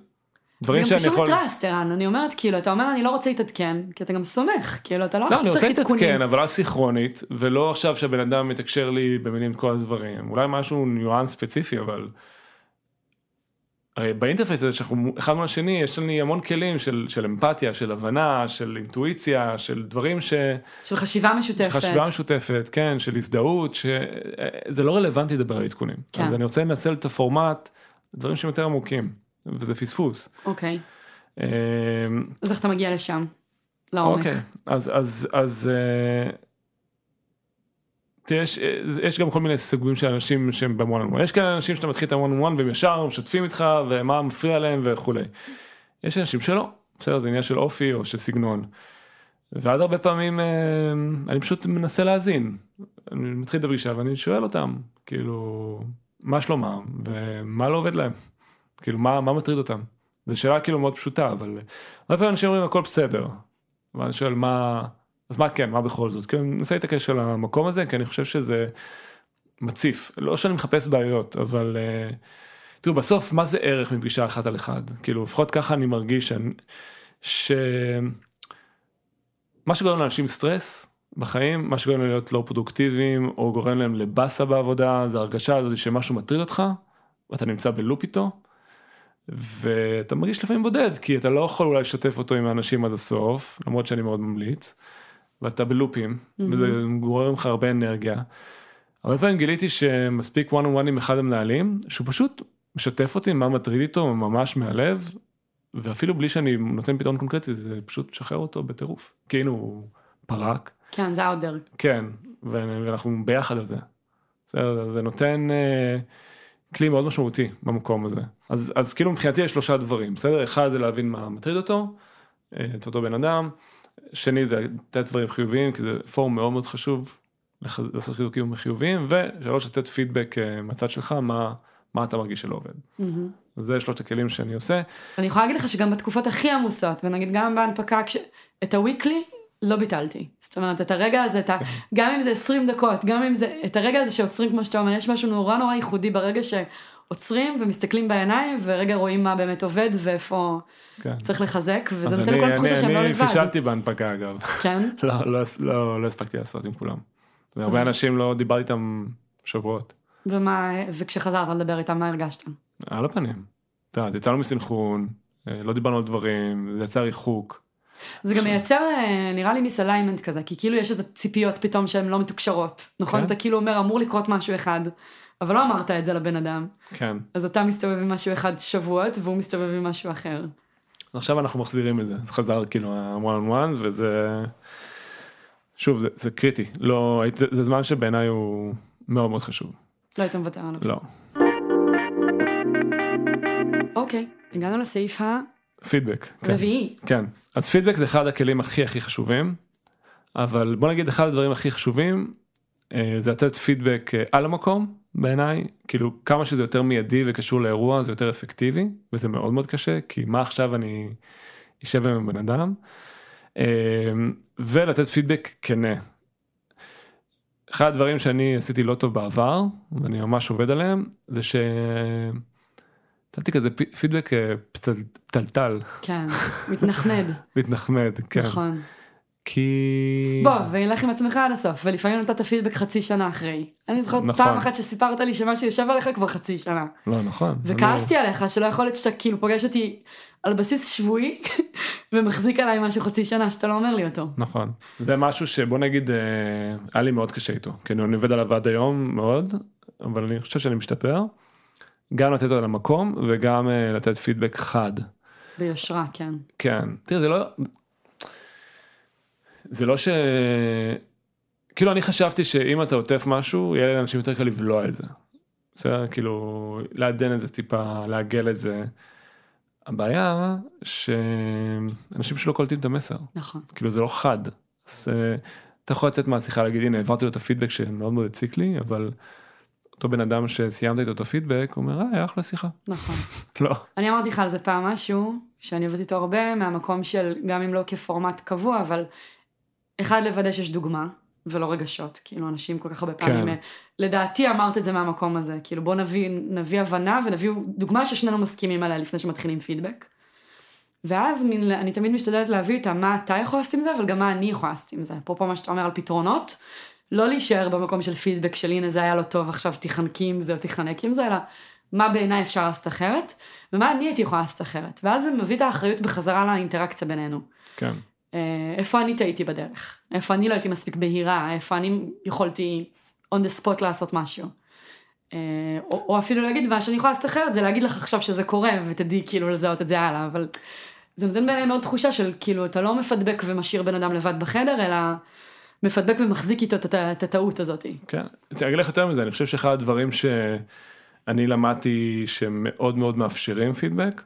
זה דברים גם שאני קשור יכול. ל trust, ערן, אני אומרת, כאילו, אתה אומר, אני לא רוצה להתעדכן, כי אתה גם סומך, כאילו, אתה לא לא, עכשיו אני צריך רוצה עדכונים. להתעדכן אבל אסינכרונית ולא עכשיו שהבן אדם מתקשר לי במילים כל הדברים אולי משהו ניואנס ספציפי אבל. הרי ב interface הזה שאנחנו אחד מול השני יש לי המון כלים של, של אמפתיה של הבנה של אינטואיציה של דברים ש... של חשיבה משותפת. חשיבה משותפת כן של הזדהות שזה לא רלוונטי לדבר על עדכונים כן. אז אני רוצה לנצל את הפורמט דברים שהם יותר עמוקים וזה פספוס. אוקיי, אמ, אז איך אתה מגיע לשם? לעומק. אוקיי, אז, אז, אז, אה, תראה, יש, אה, יש גם כל מיני סוגים של אנשים שהם on one. יש כאלה אנשים שאתה מתחיל את on one והם ישר משתפים איתך ומה מפריע להם וכולי. יש אנשים שלא, בסדר, זה עניין של אופי או של סגנון. ואז הרבה פעמים אה, אני פשוט מנסה להאזין. אני מתחיל את הפגישה ואני שואל אותם, כאילו, מה שלומם ומה לא עובד להם. כאילו, מה, מה מטריד אותם. זו שאלה כאילו מאוד פשוטה, אבל הרבה פעמים אנשים אומרים הכל בסדר. ואני שואל מה, אז מה כן, מה בכל זאת? כאילו, אני מנסה להתעקש על המקום הזה, כי אני חושב שזה מציף. לא שאני מחפש בעיות, אבל uh, תראו, בסוף, מה זה ערך מפגישה אחת על אחד? כאילו, לפחות ככה אני מרגיש שאני, ש... מה שגורם לאנשים סטרס בחיים, מה שגורם להם להיות לא פרודוקטיביים, או גורם להם לבאסה בעבודה, זה הרגשה הזאת שמשהו מטריד אותך, ואתה נמצא בלופ איתו. ואתה מרגיש לפעמים בודד כי אתה לא יכול אולי לשתף אותו עם האנשים עד הסוף למרות שאני מאוד ממליץ. ואתה בלופים וזה גורם לך הרבה אנרגיה. הרבה פעמים גיליתי שמספיק one on one עם אחד המנהלים שהוא פשוט משתף אותי מה מטריד איתו ממש מהלב ואפילו בלי שאני נותן פתרון קונקרטי זה פשוט שחרר אותו בטירוף כאילו הוא פרק כן, זה האודר. כן ואנחנו ביחד על זה. בסדר, זה נותן אה, כלי מאוד משמעותי במקום הזה. אז אז כאילו מבחינתי יש שלושה דברים בסדר? אחד זה להבין מה מטריד אותו אה, את אותו בן אדם. שני זה לתת דברים חיוביים כי זה פורום מאוד מאוד חשוב לח- לעשות חיזוקים חיוביים. ושלוש לתת פידבק אה, מהצד שלך מה מה אתה מרגיש שלא עובד. אז זה שלושת הכלים שאני עושה. אני יכולה להגיד לך שגם בתקופות הכי עמוסות, ונגיד גם בהנפקה, כש... את הוויקלי לא ביטלתי. זאת אומרת, את הרגע הזה, את ה... גם אם זה 20 דקות, גם אם זה, את הרגע הזה שעוצרים, כמו שאתה אומר, יש משהו נורא נורא ייחודי ברגע שעוצרים ומסתכלים בעיניים, ורגע רואים מה באמת עובד ואיפה כן. צריך לחזק, וזה נותן אני- אני- תחושה שהם לא אני לבד. פישלתי בהנפקה אגב. כן? <laughs> לא, לא, לא, לא הספקתי לעשות עם כולם. והרבה אנשים לא דיברתי איתם שבועות. ומה, וכשחזרת לדבר איתם, מה הרגשת? על הפנים. את יודעת, יצאנו מסנכרון, אה, לא דיברנו על דברים, זה יצר ריחוק. זה גם מייצר אה, נראה לי misalignment כזה, כי כאילו יש איזה ציפיות פתאום שהן לא מתוקשרות, נכון? כן. אתה כאילו אומר אמור לקרות משהו אחד, אבל לא אמרת את זה לבן אדם, כן. אז אתה מסתובב עם משהו אחד שבועות והוא מסתובב עם משהו אחר. עכשיו אנחנו מחזירים את זה. זה חזר כאילו ה-one on one וזה... שוב, זה, זה קריטי. לא, היית- זה זמן שבעיניי הוא מאוד מאוד חשוב. לא היית מוותר עליו. לא. אוקיי, הגענו לסעיף פידבק. כן. הרביעי. כן. אז פידבק זה אחד הכלים הכי הכי חשובים. אבל בוא נגיד אחד הדברים הכי חשובים אה, זה לתת פידבק אה, על המקום בעיניי כאילו כמה שזה יותר מיידי וקשור לאירוע זה יותר אפקטיבי וזה מאוד מאוד קשה כי מה עכשיו אני אשב עם בן אדם אה, ולתת פידבק כנה. אחד הדברים שאני עשיתי לא טוב בעבר ואני ממש עובד עליהם זה ש... נתתי כזה פי- פידבק אה, פתל- פתלתל כן, מתנחמד, <laughs> מתנחמד כן נכון. כי... בוא, וילך עם עצמך עד הסוף, ולפעמים נתת פידבק חצי שנה אחרי. אני זוכרת נכון. פעם אחת שסיפרת לי שמשהו יושב עליך כבר חצי שנה. לא, נכון. וכעסתי עליך שלא יכול להיות שאתה כאילו פוגש אותי על בסיס שבועי <laughs> ומחזיק עליי משהו חצי שנה שאתה לא אומר לי אותו. נכון. זה משהו שבוא נגיד אה, היה לי מאוד קשה איתו. כי אני עובד עליו עד היום מאוד, אבל אני חושב שאני משתפר. גם לתת על המקום וגם אה, לתת פידבק חד. ביושרה, כן. כן. תראה, זה לא... זה לא ש... כאילו אני חשבתי שאם אתה עוטף משהו, יהיה לאנשים יותר קל לבלוע את זה. בסדר? כאילו, לעדן את זה טיפה, לעגל את זה. הבעיה שאנשים שלא קולטים את המסר. נכון. כאילו זה לא חד. אז אה, אתה יכול לצאת מהשיחה להגיד הנה העברתי לו את הפידבק שמאוד מאוד הציק לי אבל אותו בן אדם שסיימת איתו את הפידבק הוא אומר אה היה אחלה שיחה. נכון. <laughs> לא. אני אמרתי לך על זה פעם משהו, שאני עובדת איתו הרבה, מהמקום של, גם אם לא כפורמט קבוע, אבל אחד לוודא שיש דוגמה, ולא רגשות, כאילו אנשים כל כך הרבה פעמים, כן. אה, לדעתי אמרת את זה מהמקום הזה, כאילו בוא נביא, נביא הבנה ונביא דוגמה ששנינו מסכימים עליה לפני שמתחילים פידבק. ואז מין, אני תמיד משתדלת להביא איתה מה אתה יכול לעשות עם זה, אבל גם מה אני יכולה לעשות עם זה. אפרופו מה שאתה אומר על פתרונות, לא להישאר במקום של פידבק של הנה זה היה לא טוב, עכשיו תחנקי עם זה או תחנק עם זה, אלא מה בעיניי אפשר לעשות אחרת, ומה אני הייתי יכולה לעשות אחרת. ואז זה מביא את האחריות בחזרה לאינטראקציה בינינו. כן. אה, איפה אני טעיתי בדרך, איפה אני לא הייתי מספיק בהירה, איפה אני יכולתי on the spot לעשות משהו. אה, או, או אפילו להגיד מה שאני יכולה לעשות אחרת זה להגיד לך עכשיו שזה קורה ותדעי כאילו לזהות את זה הלאה, אבל זה נותן בעיניי מאוד תחושה של כאילו אתה לא מפדבק ומשאיר בן אדם לבד בחדר, אלא מפדבק ומחזיק איתו את, הט- את הטעות הזאת. כן. אני אגיד לך יותר מזה אני חושב שאחד הדברים שאני למדתי שמאוד מאוד מאפשרים פידבק.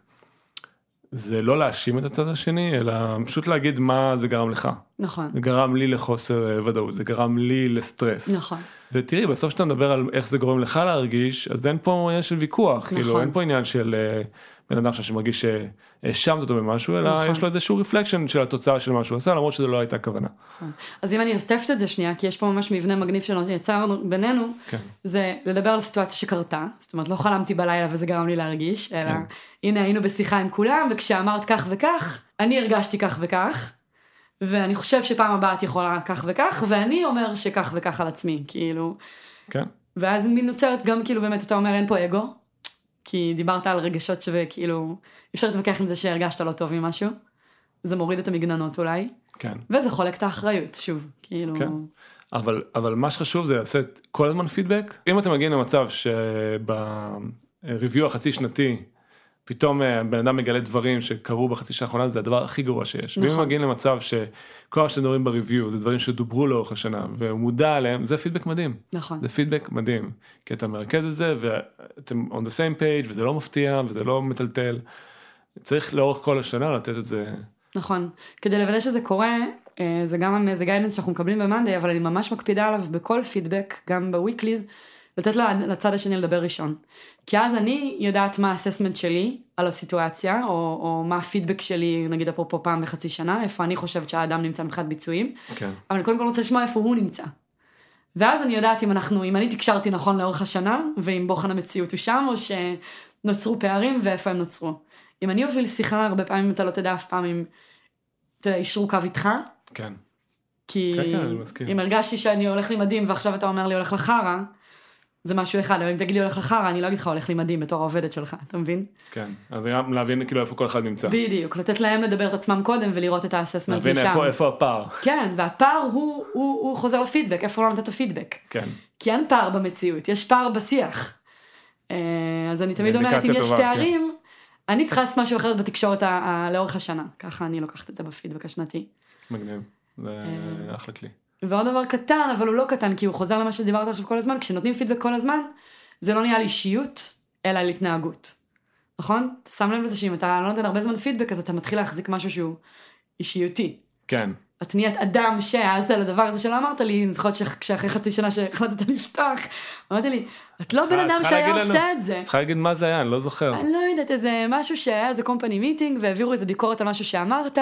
זה לא להאשים את הצד השני אלא פשוט להגיד מה זה גרם לך. נכון, זה גרם לי לחוסר אה, ודאות זה גרם לי לסטרס. נכון, ותראי בסוף שאתה מדבר על איך זה גורם לך להרגיש אז אין פה עניין של ויכוח נכון. כאילו אין פה עניין של אה, בן אדם עכשיו שמרגיש שהאשמת אותו במשהו אלא נכון. יש לו איזשהו רפלקשן של התוצאה של מה שהוא עשה למרות שזו לא הייתה כוונה. נכון. אז אם אני אוספת את זה שנייה, כי יש פה ממש מבנה מגניב שיצרנו בינינו, כן. זה לדבר על סיטואציה שקרתה, זאת אומרת לא חלמתי בלילה וזה גרם לי להרגיש, אלא כן. הנה היינו בשיחה עם כולם וכשאמרת כך וכך, אני הרגשתי כך וכך, ואני חושב שפעם הבאה את יכולה כך וכך, ואני אומר שכך וכך על עצמי, כאילו, כן. ואז מין נוצרת גם כאילו באמת אתה אומר אין פה אגו, כי דיברת על רגשות שכאילו אי אפשר להתווכח עם זה שהרגשת לא טוב עם משהו, זה מוריד את המגננות אולי, כן. וזה חולק את האחריות, שוב, כאילו, כן. אבל אבל מה שחשוב זה לעשות כל הזמן פידבק אם אתם מגיעים למצב שב review החצי שנתי פתאום אה, בן אדם מגלה דברים שקרו בחצי שנה האחרונה זה הדבר הכי גרוע שיש. ואם נכון. מגיעים למצב שכל מה שאתם מדברים ב review זה דברים שדוברו לאורך השנה והוא מודע עליהם זה פידבק מדהים. נכון, זה פידבק מדהים כי אתה מרכז את זה ואתם on the same page וזה לא מפתיע וזה לא מטלטל. צריך לאורך כל השנה לתת את זה. נכון, כדי לוודא שזה קורה, אה, זה גם איזה guidance שאנחנו מקבלים במאנדיי, אבל אני ממש מקפידה עליו בכל פידבק, גם ב weeklies, לתת לצד השני לדבר ראשון. כי אז אני יודעת מה האססמנט שלי על הסיטואציה, או, או מה הפידבק שלי, נגיד אפרופו פעם בחצי שנה, איפה אני חושבת שהאדם נמצא מבחינת ביצועים, כן. אבל אני קודם כל רוצה לשמוע איפה הוא נמצא. ואז אני יודעת אם אנחנו, אם אני תקשרתי נכון לאורך השנה, ואם בוחן המציאות הוא שם, או שנוצרו פערים ואיפה הם נוצרו. אם אני אוביל שיחה, הרבה פעמים אתה לא תדע אף פעם אם, אתה יודע, אישרו קו איתך, כן. כי כן, כן. אם הרגשתי שאני הולך לי מדהים ועכשיו אתה אומר לי הולך לחרא, זה משהו אחד, אבל אם תגיד לי הולך לחרא, אני לא אגיד לך הולך לי מדהים בתור העובדת שלך, אתה מבין? כן. אז גם להבין כאילו איפה כל אחד נמצא. בדיוק, לתת להם לדבר את עצמם קודם ולראות את האססמנט להבין משם. איפה איפה הפער. כן, והפער הוא, הוא, הוא חוזר לפידבק, איפה לא נתת פידבק. כן. כי אין פער במציאות, יש פער בשיח. אה, אז אני תמיד אומרת, אם יש כן. פערים, אני צריכה לעשות משהו אחרת בתקשורת ה- ה- לאורך השנה. ככה אני לוקחת את זה בפידבק השנתי. מגניב. זה אה, אחלה כלי. ועוד דבר קטן, אבל הוא לא קטן, כי הוא חוזר למה שדיברת עכשיו כל הזמן, כשנותנים פידבק כל הזמן, זה לא נהיה על אישיות, אלא על התנהגות. נכון? אתה שם לב לזה שאם אתה לא נותן הרבה זמן פידבק, אז אתה מתחיל להחזיק משהו שהוא אישיותי. כן. את נהיית אדם שאז על הדבר הזה שלא אמרת לי, אני זוכרת שאחרי חצי שנה שהחלטת <laughs> לפתוח, אמרת לי, את לא בן אדם שהיה לנו. עושה את זה. צריכה להגיד מה זה היה, אני לא זוכר. אני לא יודעת, איזה משהו שהיה איזה קומפני מיטינג והעבירו איזה ביקורת על משהו שאמרת,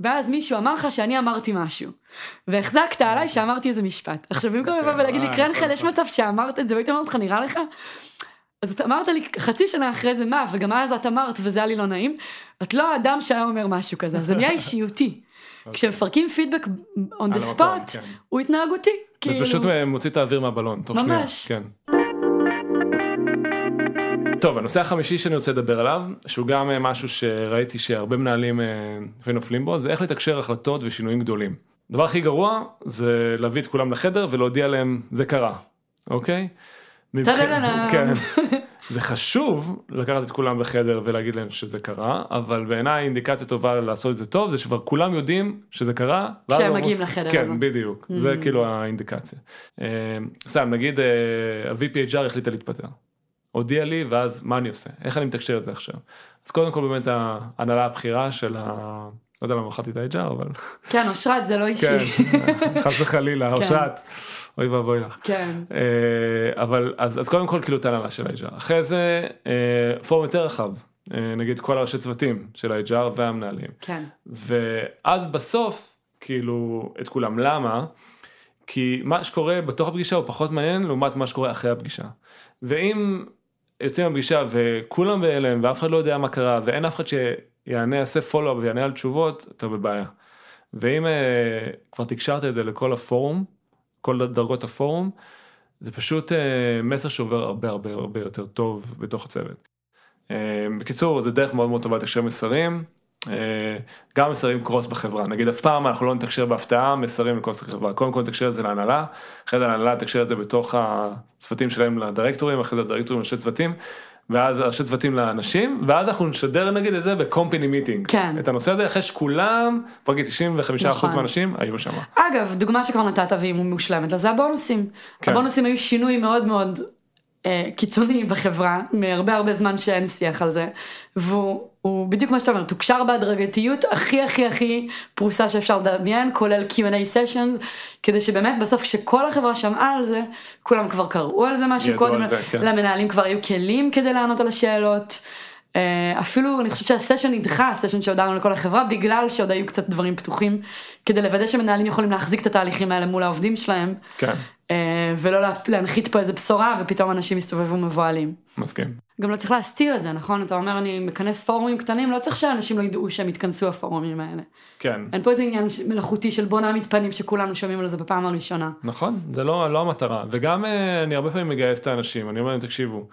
ואז מישהו אמר לך שאני אמרתי משהו. והחזקת עליי שאמרתי איזה משפט. עכשיו במקום לבוא ולהגיד לי, אה, קרנחל, יש נכון. מצב שאמרת את זה, והייתי אומרת לך, נראה לך? אז אתה אמרת לי חצי שנה אחרי זה מה, וגם אז את אמרת וזה היה לי לא נעים, את לא האדם שהיה אומר משהו כזה, אז זה נהיה אישיותי. כשמפרקים פידבק on the spot, כן. הוא התנהגותי. זה כאילו, פשוט מוציא את האוויר מהבלון תוך שנייה. ממש. כן. טוב הנושא החמישי שאני רוצה לדבר עליו שהוא גם אה, משהו שראיתי שהרבה מנהלים אה, נופלים בו זה איך לתקשר החלטות ושינויים גדולים. הדבר הכי גרוע זה להביא את כולם לחדר ולהודיע להם זה קרה אוקיי. <laughs> כן. זה חשוב לקחת את כולם בחדר ולהגיד להם שזה קרה אבל בעיניי אינדיקציה טובה לעשות את זה טוב זה שכבר כולם יודעים שזה קרה. כשהם מגיעים לחדר כן הזה. בדיוק זה Mm. כאילו האינדיקציה. אה, סתם נגיד ה-VPHR החליטה להתפטר. הודיע לי ואז מה אני עושה איך אני מתקשר את זה עכשיו. אז קודם כל באמת ההנהלה הבכירה של ה... לא יודע למה בחרתי את ה-HR אבל כן, אושרת זה לא אישי. כן חס וחלילה כן. אושרת אוי ואבוי לך. כן. אה, אבל אז, אז קודם כל כאילו את ההנהלה של ה-HR אחרי זה אה, פורום יותר רחב אה, נגיד כל הראשי צוותים של ה-HR והמנהלים כן. ואז בסוף כאילו את כולם למה כי מה שקורה בתוך הפגישה הוא פחות מעניין לעומת מה שקורה אחרי הפגישה ואם יוצאים מהפגישה וכולם בהלם ואף אחד לא יודע מה קרה ואין אף אחד שיענה יעשה פולו ויענה על תשובות אתה בבעיה. ואם uh, כבר תקשרת את זה לכל הפורום כל דרגות הפורום זה פשוט uh, מסר שעובר הרבה הרבה הרבה יותר טוב בתוך הצוות. Uh, בקיצור זה דרך מאוד מאוד טובה לתקשר מסרים. Uh, גם מסרים קרוס בחברה נגיד אף פעם אנחנו לא נתקשר בהפתעה מסרים לקרוס בחברה קודם כל נתקשר את זה להנהלה אחרי זה להנהלה תקשר את זה בתוך הצוותים שלהם לדירקטורים אחרי זה הדירקטורים לראשי צוותים ואז ראשי צוותים לאנשים ואז אנחנו נשדר נגיד את זה בקומפני מיטינג כן. את הנושא הזה אחרי שכולם נגיד 95% נכון. מהאנשים היו שם. אגב, דוגמה שכבר נתת והיא מושלמת לה זה הבונוסים. כן. הבונוסים היו שינוי מאוד מאוד אה, קיצוני בחברה, מהרבה הרבה זמן שאין שיח על זה, והוא הוא בדיוק מה שאתה אומר, תוקשר בהדרגתיות הכי הכי הכי פרוסה שאפשר לדמיין, כולל Q&A sessions, כדי שבאמת בסוף כשכל החברה שמעה על זה, כולם כבר קראו על זה משהו קודם, זה, כן. למנהלים כבר היו כלים כדי לענות על השאלות. אה, אפילו אני חושבת שהסשן נדחה, הסשן שהודענו לכל החברה, בגלל שעוד היו קצת דברים פתוחים, כדי לוודא שמנהלים יכולים להחזיק את התהליכים האלה מול העובדים שלהם, כן אה, ולא לה- להנחית פה איזה בשורה ופתאום אנשים יסתובבו מבוהלים. מסכים. גם לא צריך להסתיר את זה, נכון? אתה אומר אני מכנס פורומים קטנים, לא צריך שאנשים לא ידעו שהם יתכנסו הפורומים האלה. כן. אין פה איזה עניין מלאכותי של בוא נעמיד פנים שכולנו שומעים על זה בפעם הראשונה. נכון זה לא לא המטרה וגם אה, אני הרבה פעמים מגייס את האנשים אני אומר להם תקשיבו.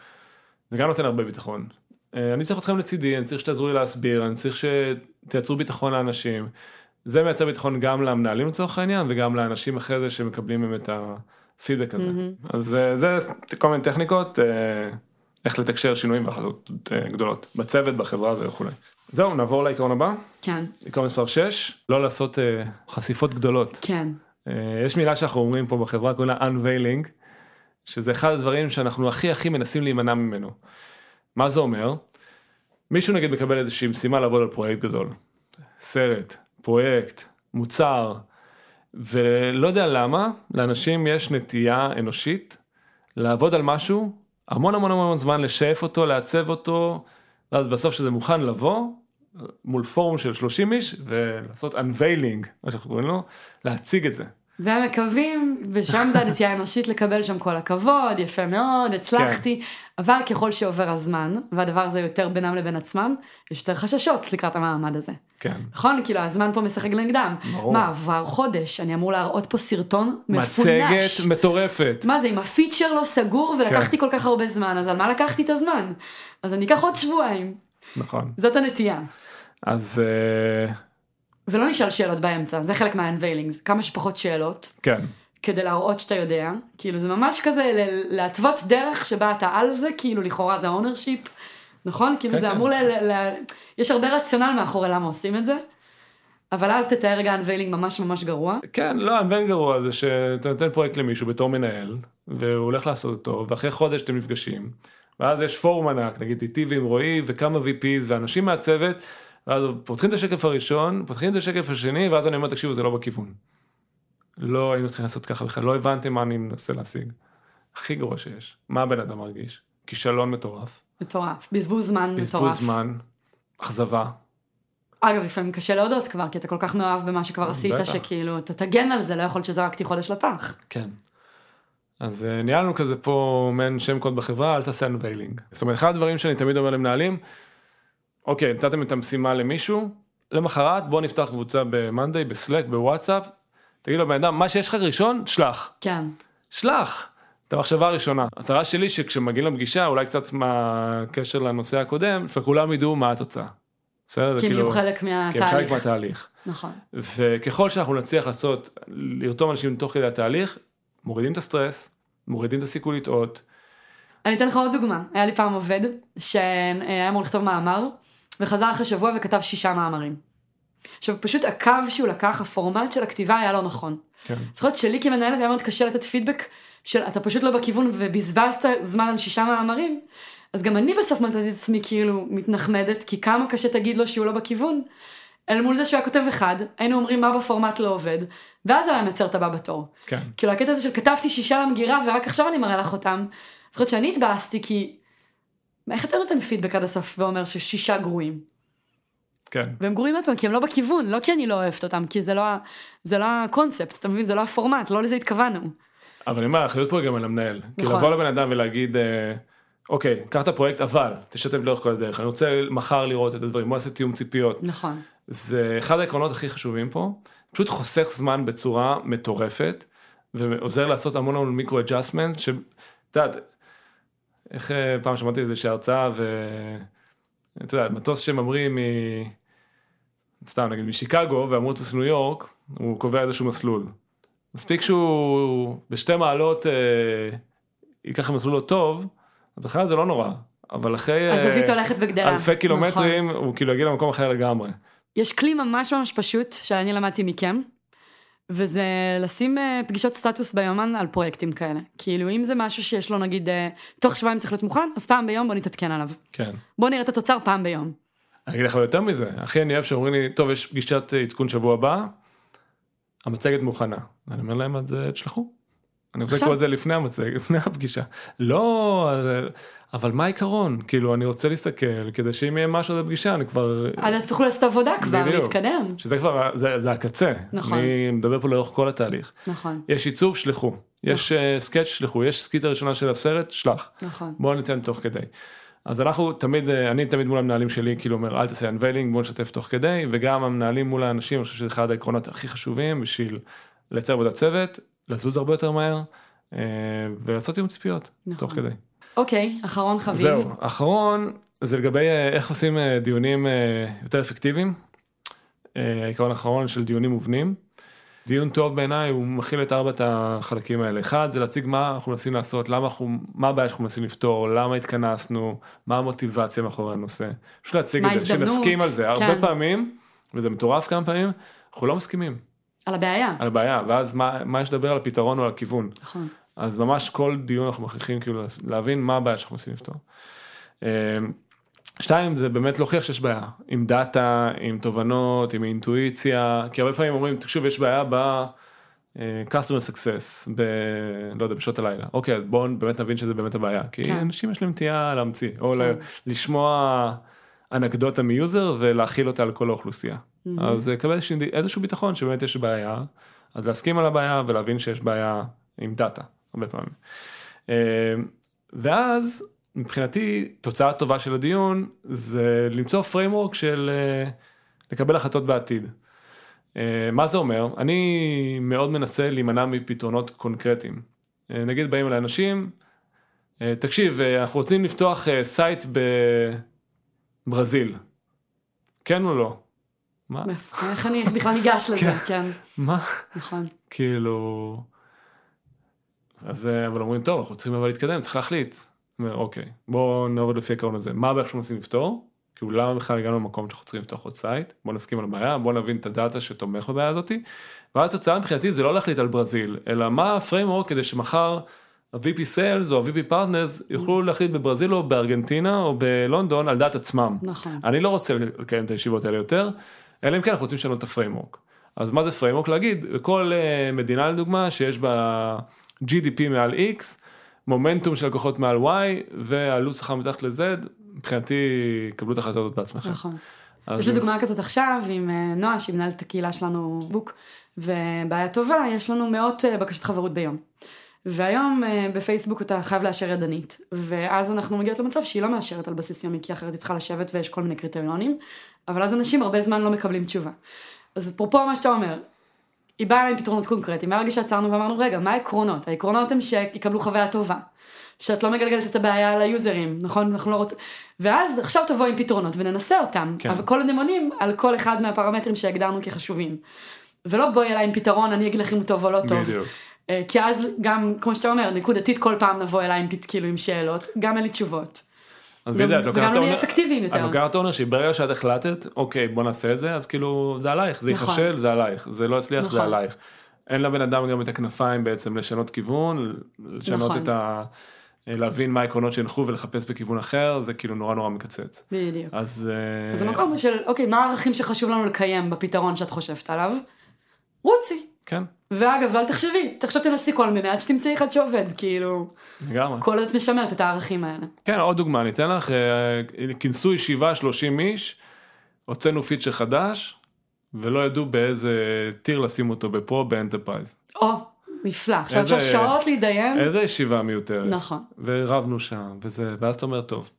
זה גם נותן הרבה ביטחון. אה, אני צריך אתכם לצידי אני צריך שתעזרו לי להסביר אני צריך שתייצרו ביטחון לאנשים. זה מייצר ביטחון גם למנהלים לצורך העניין וגם לאנשים אחרי זה שמקבלים מהם את הפידבק הזה. אז אה, זה כל מיני טכניקות אה, איך לתקשר שינויים והחלטות אה, גדולות בצוות בחברה וכולי. זהו נעבור לעיקרון הבא כן, עיקרון מספר 6 לא לעשות חשיפות גדולות. כן, יש מילה שאנחנו אומרים פה בחברה קוראים לה unveiling שזה אחד הדברים שאנחנו הכי הכי מנסים להימנע ממנו. מה זה אומר? מישהו נגיד מקבל איזושהי משימה לעבוד על פרויקט גדול. סרט, פרויקט, מוצר ולא יודע למה לאנשים יש נטייה אנושית לעבוד על משהו המון המון המון זמן לשאף אותו לעצב אותו ואז בסוף שזה מוכן לבוא מול פורום של 30 איש ולעשות unveiling מה שאנחנו קוראים לו להציג את זה. והם מקווים, ושם זה הנטייה האנושית לקבל שם כל הכבוד, יפה מאוד, הצלחתי, כן. אבל ככל שעובר הזמן, והדבר הזה יותר בינם לבין עצמם, יש יותר חששות לקראת המעמד הזה. כן. נכון? כאילו הזמן פה משחק נגדם. ברור. מה, עבר חודש, אני אמור להראות פה סרטון מפונש. מצגת מטורפת. מה זה, אם הפיצ'ר לא סגור ולקחתי כל כך הרבה זמן, אז על מה לקחתי את הזמן? אז אני אקח עוד שבועיים. נכון. זאת הנטייה. אז אה, ולא נשאל שאלות באמצע, זה חלק מה-unveilings, כמה שפחות שאלות, כן. כדי להראות שאתה יודע, כאילו זה ממש כזה להתוות דרך שבה אתה על זה, כאילו לכאורה זה ownership, נכון? כאילו כן, זה כן. אמור ל... ל- ל- יש הרבה רציונל מאחורי למה עושים את זה, אבל אז תתאר רגע unveiling ממש ממש גרוע. כן, לא, המבן גרוע זה שאתה נותן פרויקט למישהו בתור מנהל, והוא הולך לעשות אותו, ואחרי חודש אתם נפגשים, ואז יש פורום ענק, נגיד איתי ועם רועי, וכמה VPs ואנשים מהצוות, ואז פותחים את השקף הראשון, פותחים את השקף השני, ואז אני אומר, תקשיבו, זה לא בכיוון. לא היינו צריכים לעשות ככה בכלל, לא הבנתם מה אני מנסה להשיג. הכי גרוע שיש. מה הבן אדם מרגיש? כישלון מטורף, מטורף, בזבוז זמן מטורף. בזבוז זמן, אכזבה. אגב, לפעמים קשה להודות כבר, כי אתה כל כך מאוהב במה שכבר עשית, בטח. שכאילו, אתה תגן על זה, לא יכול להיות שזרקתי חודש לפח. כן. אז אה, ניהלנו כזה פה מעין שם קוד בחברה, אל תעשה unveiling. זאת אומרת, אחד הדברים שאני תמיד אומר למנהלים, אוקיי, נתתם את המשימה למישהו, למחרת בוא נפתח קבוצה במאנדיי, בסלק, בוואטסאפ, תגיד לו בן אדם, מה שיש לך ראשון, שלח. כן. שלח. את המחשבה הראשונה. המטרה שלי שכשמגיעים לפגישה, אולי קצת מהקשר לנושא הקודם, וכולם ידעו מה התוצאה. בסדר? כי הם כאילו- יהיו חלק כי הם חלק מהתהליך. מהתהליך. נכון. וככל שאנחנו נצליח לעשות, לרתום אנשים תוך כדי התהליך, מורידים את הסטרס, מורידים את הסיכוי לטעות. אני אתן לך עוד דוגמה. היה לי פעם עובד שהיה אמור לכתוב מאמר, וחזר אחרי שבוע וכתב שישה מאמרים. עכשיו פשוט הקו שהוא לקח, הפורמט של הכתיבה היה לא נכון. כן. זוכרת שלי כמנהלת היה מאוד קשה לתת פידבק של אתה פשוט לא בכיוון ובזבזת זמן על שישה מאמרים, אז גם אני בסוף מצאתי את עצמי כאילו מתנחמדת, כי כמה קשה תגיד לו שהוא לא בכיוון, אל מול זה שהוא היה כותב אחד, היינו אומרים מה בפורמט לא עובד, ואז הוא היה מייצר את הבא בתור. כן. כאילו הקטע הזה של כתבתי שישה למגירה ורק עכשיו אני מראה לך אותם, זוכרת שאני התבאסתי כי, איך אתה נותן פידבק עד הסוף ואומר ששישה גרועים? כן. והם גרועים עוד פעם כי הם לא בכיוון, לא כי אני לא אוהבת אותם, כי זה לא, זה לא הקונספט, אתה מבין? זה לא הפורמט, לא לזה התכוונו. אבל אני אומר, האחריות פה גם על המנהל. כאילו נכון. לבוא לבן אדם ולהגיד, אה, אוקיי, קח את הפרויקט, אבל תשתף לאורך כל הדרך. אני רוצה מחר לראות את הדברים, בוא נעשה תיאום ציפיות. נכון. זה אחד העקרונות הכי חשובים פה. פשוט חוסך זמן בצורה מטורפת, ועוזר לעשות המון המון מיקרו אג'אסמנט, שאת יודעת, איך אה, פעם שמעתי איזושהי הרצאה, ואתה יודע, מטוס שממריא מ... סתם נגיד משיקגו ואמרו לטוס לניו יורק, הוא קובע איזשהו מסלול. מספיק שהוא בשתי מעלות אה, ייקח מסלול לא טוב, אז בכלל זה לא נורא, אבל אחרי אה, הולכת וגדלה. אלפי קילומטרים נכון. הוא כאילו יגיע למקום אחר לגמרי. יש כלי ממש ממש פשוט שאני למדתי מכם, וזה לשים אה, פגישות סטטוס ביומן על פרויקטים כאלה. כאילו אם זה משהו שיש לו נגיד אה, תוך שבועיים צריך להיות מוכן, אז פעם ביום בוא נתעדכן עליו. כן. בוא נראה את התוצר פעם ביום. אני אגיד לך יותר מזה, הכי אני אוהב שאומרים לי, טוב יש פגישת עדכון שבוע הבא, המצגת מוכנה. אני אומר להם אז אה, תשלחו. אני רוצה? לקרוא את זה לפני המצגת, <laughs> לפני הפגישה. לא, אבל מה העיקרון? כאילו אני רוצה להסתכל כדי שאם יהיה משהו בפגישה אני כבר, אז תוכלו לעשות עבודה כבר. להתקדם. שזה כבר, זה, זה הקצה. נכון. אני מדבר פה לאורך כל התהליך. נכון, יש עיצוב, שלחו. יש אה, sketch, שלחו. יש סקיצה ראשונה של הסרט, שלח. נכון. בוא ניתן תוך כדי. אז אנחנו תמיד, אה, אני תמיד מול המנהלים שלי, כאילו אומר, אל תעשה unveiling, בוא נשתף תוך כדי, וגם המנהלים מול האנשים, אני חושב שזה אחד העקרונות הכי חשובים בשביל לייצר עבודת צוות, לזוז הרבה יותר מהר, אה, ולעשות עם ציפיות, נכון. תוך כדי. אוקיי, אחרון חביב. זהו, אחרון, זה לגבי אה, איך עושים אה, דיונים יותר אפקטיביים. העיקרון האחרון של דיונים מובנים. דיון טוב בעיניי הוא מכיל את ארבעת החלקים האלה. אחד זה להציג מה אנחנו מנסים לעשות, למה אנחנו, מה הבעיה שאנחנו מנסים לפתור, למה התכנסנו, מה המוטיבציה מאחורי הנושא. פשוט להציג את זה, שנסכים על זה. הרבה כן. פעמים, וזה מטורף כמה פעמים, אנחנו לא מסכימים על הבעיה. על הבעיה, ואז מה, מה יש לדבר על הפתרון או על הכיוון. נכון. אז ממש כל דיון אנחנו מכריחים כאילו להבין מה הבעיה שאנחנו מנסים לפתור. אמ, שתיים זה באמת להוכיח שיש בעיה עם דאטה עם תובנות עם אינטואיציה כי הרבה פעמים אומרים תקשיב יש בעיה ב... אה, customer success ב... לא יודע בשעות הלילה אוקיי אז בואו באמת נבין שזה באמת הבעיה כי כן. אנשים יש להם נטייה להמציא או כן. לשמוע אנקדוטה מ user ולהחיל אותה על כל האוכלוסייה אז אה, לקבל איזשהו- איזשהו ביטחון שבאמת יש בעיה אז להסכים על הבעיה ולהבין שיש בעיה עם data הרבה פעמים. אה, ואז מבחינתי תוצאה טובה של הדיון זה למצוא framework של אה, לקבל החלטות בעתיד. אה, מה זה אומר? אני מאוד מנסה להימנע מפתרונות קונקרטיים. אה, נגיד באים אליי אנשים, אה, תקשיב אה, אנחנו רוצים לפתוח אה, site בברזיל. כן או לא? מה? איך אני בכלל ניגש לזה, כן. כן, מה? נכון. כאילו... אז אה, אבל אומרים טוב אנחנו צריכים אבל להתקדם צריך להחליט. אומר, אוקיי בואו נעבוד לפי העיקרון הזה מה הבעיה שאנחנו מנסים לפתור. כאילו למה בכלל הגענו למקום שאנחנו צריכים לפתוח עוד site בוא נסכים על הבעיה בוא נבין את ה data שתומך בבעיה הזאתי. ואז התוצאה מבחינתי זה לא להחליט על ברזיל אלא מה ה framework כדי שמחר ה-VP Sales או ה-VP Partners יוכלו להחליט בברזיל או בארגנטינה או בלונדון על דעת עצמם. נכון. אני לא רוצה לקיים את הישיבות האלה יותר, אלא אם כן אנחנו רוצים לשנות את ה framework. אז מה זה framework? להגיד, לכל אה, מדינה לדוגמה שיש בה GDP מעל X, מומנטום של לקוחות מעל Y ועלות שכר מתחת ל-Z, מבחינתי קבלו את ההחלטות בעצמכם. נכון. יש לי דוגמה כזאת עכשיו עם אה, נועה שהיא מנהלת את הקהילה שלנו בוק ובעיה טובה יש לנו מאות אה, בקשות חברות ביום. והיום אה, בפייסבוק אתה חייב לאשר ידנית, ואז אנחנו מגיעות למצב שהיא לא מאשרת על בסיס יומי, כי אחרת היא צריכה לשבת ויש כל מיני קריטריונים, אבל אז אנשים הרבה זמן לא מקבלים תשובה. אז אפרופו מה שאתה אומר, היא באה אליי עם פתרונות קונקרטיים, מהרגע שעצרנו ואמרנו, רגע, מה העקרונות? העקרונות הם שיקבלו חוויה טובה, שאת לא מגלגלת את הבעיה על היוזרים, נכון? אנחנו לא רוצים... ואז עכשיו תבוא עם פתרונות וננסה אותם, כן. אבל כל עונים על כל אחד מהפרמטרים שהגדרנו כחשובים. ולא בואי אליי עם פתרון, אני אגיד לך אם הוא טוב או לא טוב. בדיוק. אה, כי אז גם, כמו שאתה אומר, נקודתית כל פעם נבוא אליי עם, כאילו, עם שאלות, גם אין לי תשובות. אז בדיוק, את לוקחת וגם לא אפקטיביים יותר. את לוקחת עונש ברגע שאת החלטת, אוקיי בוא נעשה את זה, אז כאילו זה עלייך, זה נכון. ייכשל, זה עלייך, זה לא יצליח, זה נכון. עלייך. אין לבן אדם גם את הכנפיים בעצם לשנות כיוון, לשנות נכון. את ה... להבין מה העקרונות שהנחו ולחפש בכיוון אחר, זה כאילו נורא נורא מקצץ. בדיוק. אז... אה, אז זה מקום של, אוקיי, מה הערכים שחשוב לנו לקיים בפתרון שאת חושבת עליו? רוצי. כן, ואגב, אל תחשבי, עכשיו תנסי כל מיני עד שתמצאי אחד שעובד, כאילו, לגמרי. כל עוד משמרת את הערכים האלה. כן, עוד דוגמה, אני אתן לך, אה, כינסו ישיבה 30 איש, הוצאנו feature חדש, ולא ידעו באיזה tier לשים אותו ב Pro ב Enterprise. או, נפלא, עכשיו אפשר שעות להתדיין. איזה ישיבה מיותרת. נכון. ורבנו שם, וזה, ואז אתה אומר, טוב.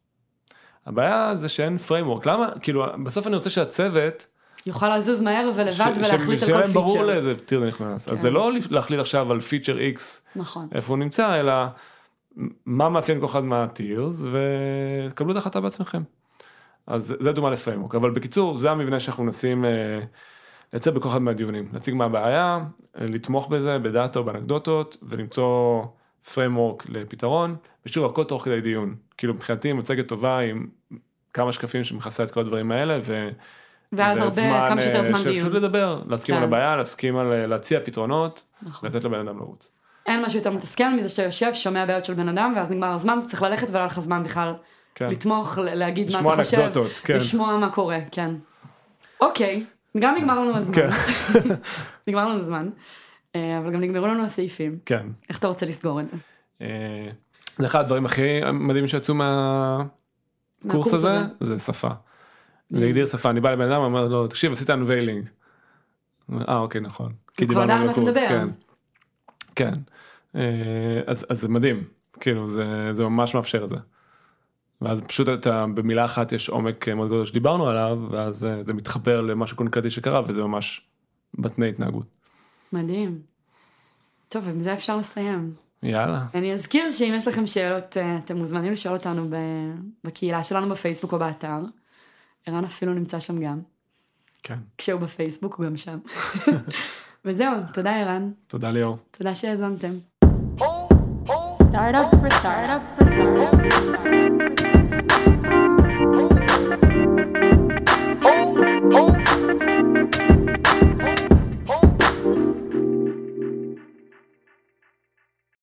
הבעיה זה שאין framework, למה? כאילו, בסוף אני רוצה שהצוות, יוכל לזוז מהר ולבד ש- ולהחליט שיהיה על כל להם ברור feature. לאיזה tier נכנס. אז כן. זה לא להחליט עכשיו על feature X, נכון. איפה הוא נמצא, אלא מה מאפיין כל אחד מה tiers, ותקבלו את ההחלטה בעצמכם. אז זה דוגמה ל framework, אבל בקיצור, זה המבנה שאנחנו מנסים אה, לייצר בכל אחד מהדיונים, להציג מה הבעיה, לתמוך בזה בדאטה או באנקדוטות, ולמצוא framework לפתרון, ושוב, הכל תוך כדי דיון. כאילו מבחינתי מצגת טובה עם כמה שקפים שמכסה את כל הדברים האלה, ו... ואז הרבה, כמה שיותר אה, זמן דיון. פשוט לדבר, להסכים כן. על הבעיה, להסכים על אה, להציע פתרונות, נכון. לתת לבן אדם לרוץ. אין משהו יותר מתסכל מזה שאתה יושב, שומע בעיות של בן אדם, ואז נגמר הזמן, צריך ללכת ולא היה לך זמן בכלל כן. לתמוך, להגיד מה לשמוע אתה חושב, אנקדוטות, כן. לשמוע מה קורה, כן. אוקיי, גם נגמר לנו הזמן. כן. <laughs> נגמר לנו הזמן, אה, אבל גם נגמרו לנו הסעיפים. כן. איך אתה רוצה לסגור את זה? זה אחד הדברים הכי מדהימים שיצאו מהקורס הזה. זה שפה. להגדיר שפה, אני בא לבן אדם, אומר לו, תקשיב, עשית unveiling. אה, אוקיי, נכון. כי דיברנו על הקורס. כן. כן. אה, אז אז זה מדהים, כאילו, זה זה ממש מאפשר את זה. ואז פשוט אתה, במילה אחת יש עומק מאוד גדול שדיברנו עליו, ואז אה, זה מתחבר למשהו קונקרטי שקרה, וזה ממש בתנאי התנהגות. מדהים. טוב, עם זה אפשר לסיים. יאללה. אני אזכיר שאם יש לכם שאלות, אה, אתם מוזמנים לשאול אותנו בקהילה שלנו בפייסבוק או באתר. ערן אפילו נמצא שם גם. כן. כשהוא בפייסבוק הוא גם שם. <laughs> וזהו, תודה ערן, תודה ליאור. תודה שהאזנתם. Startup for startup for startup.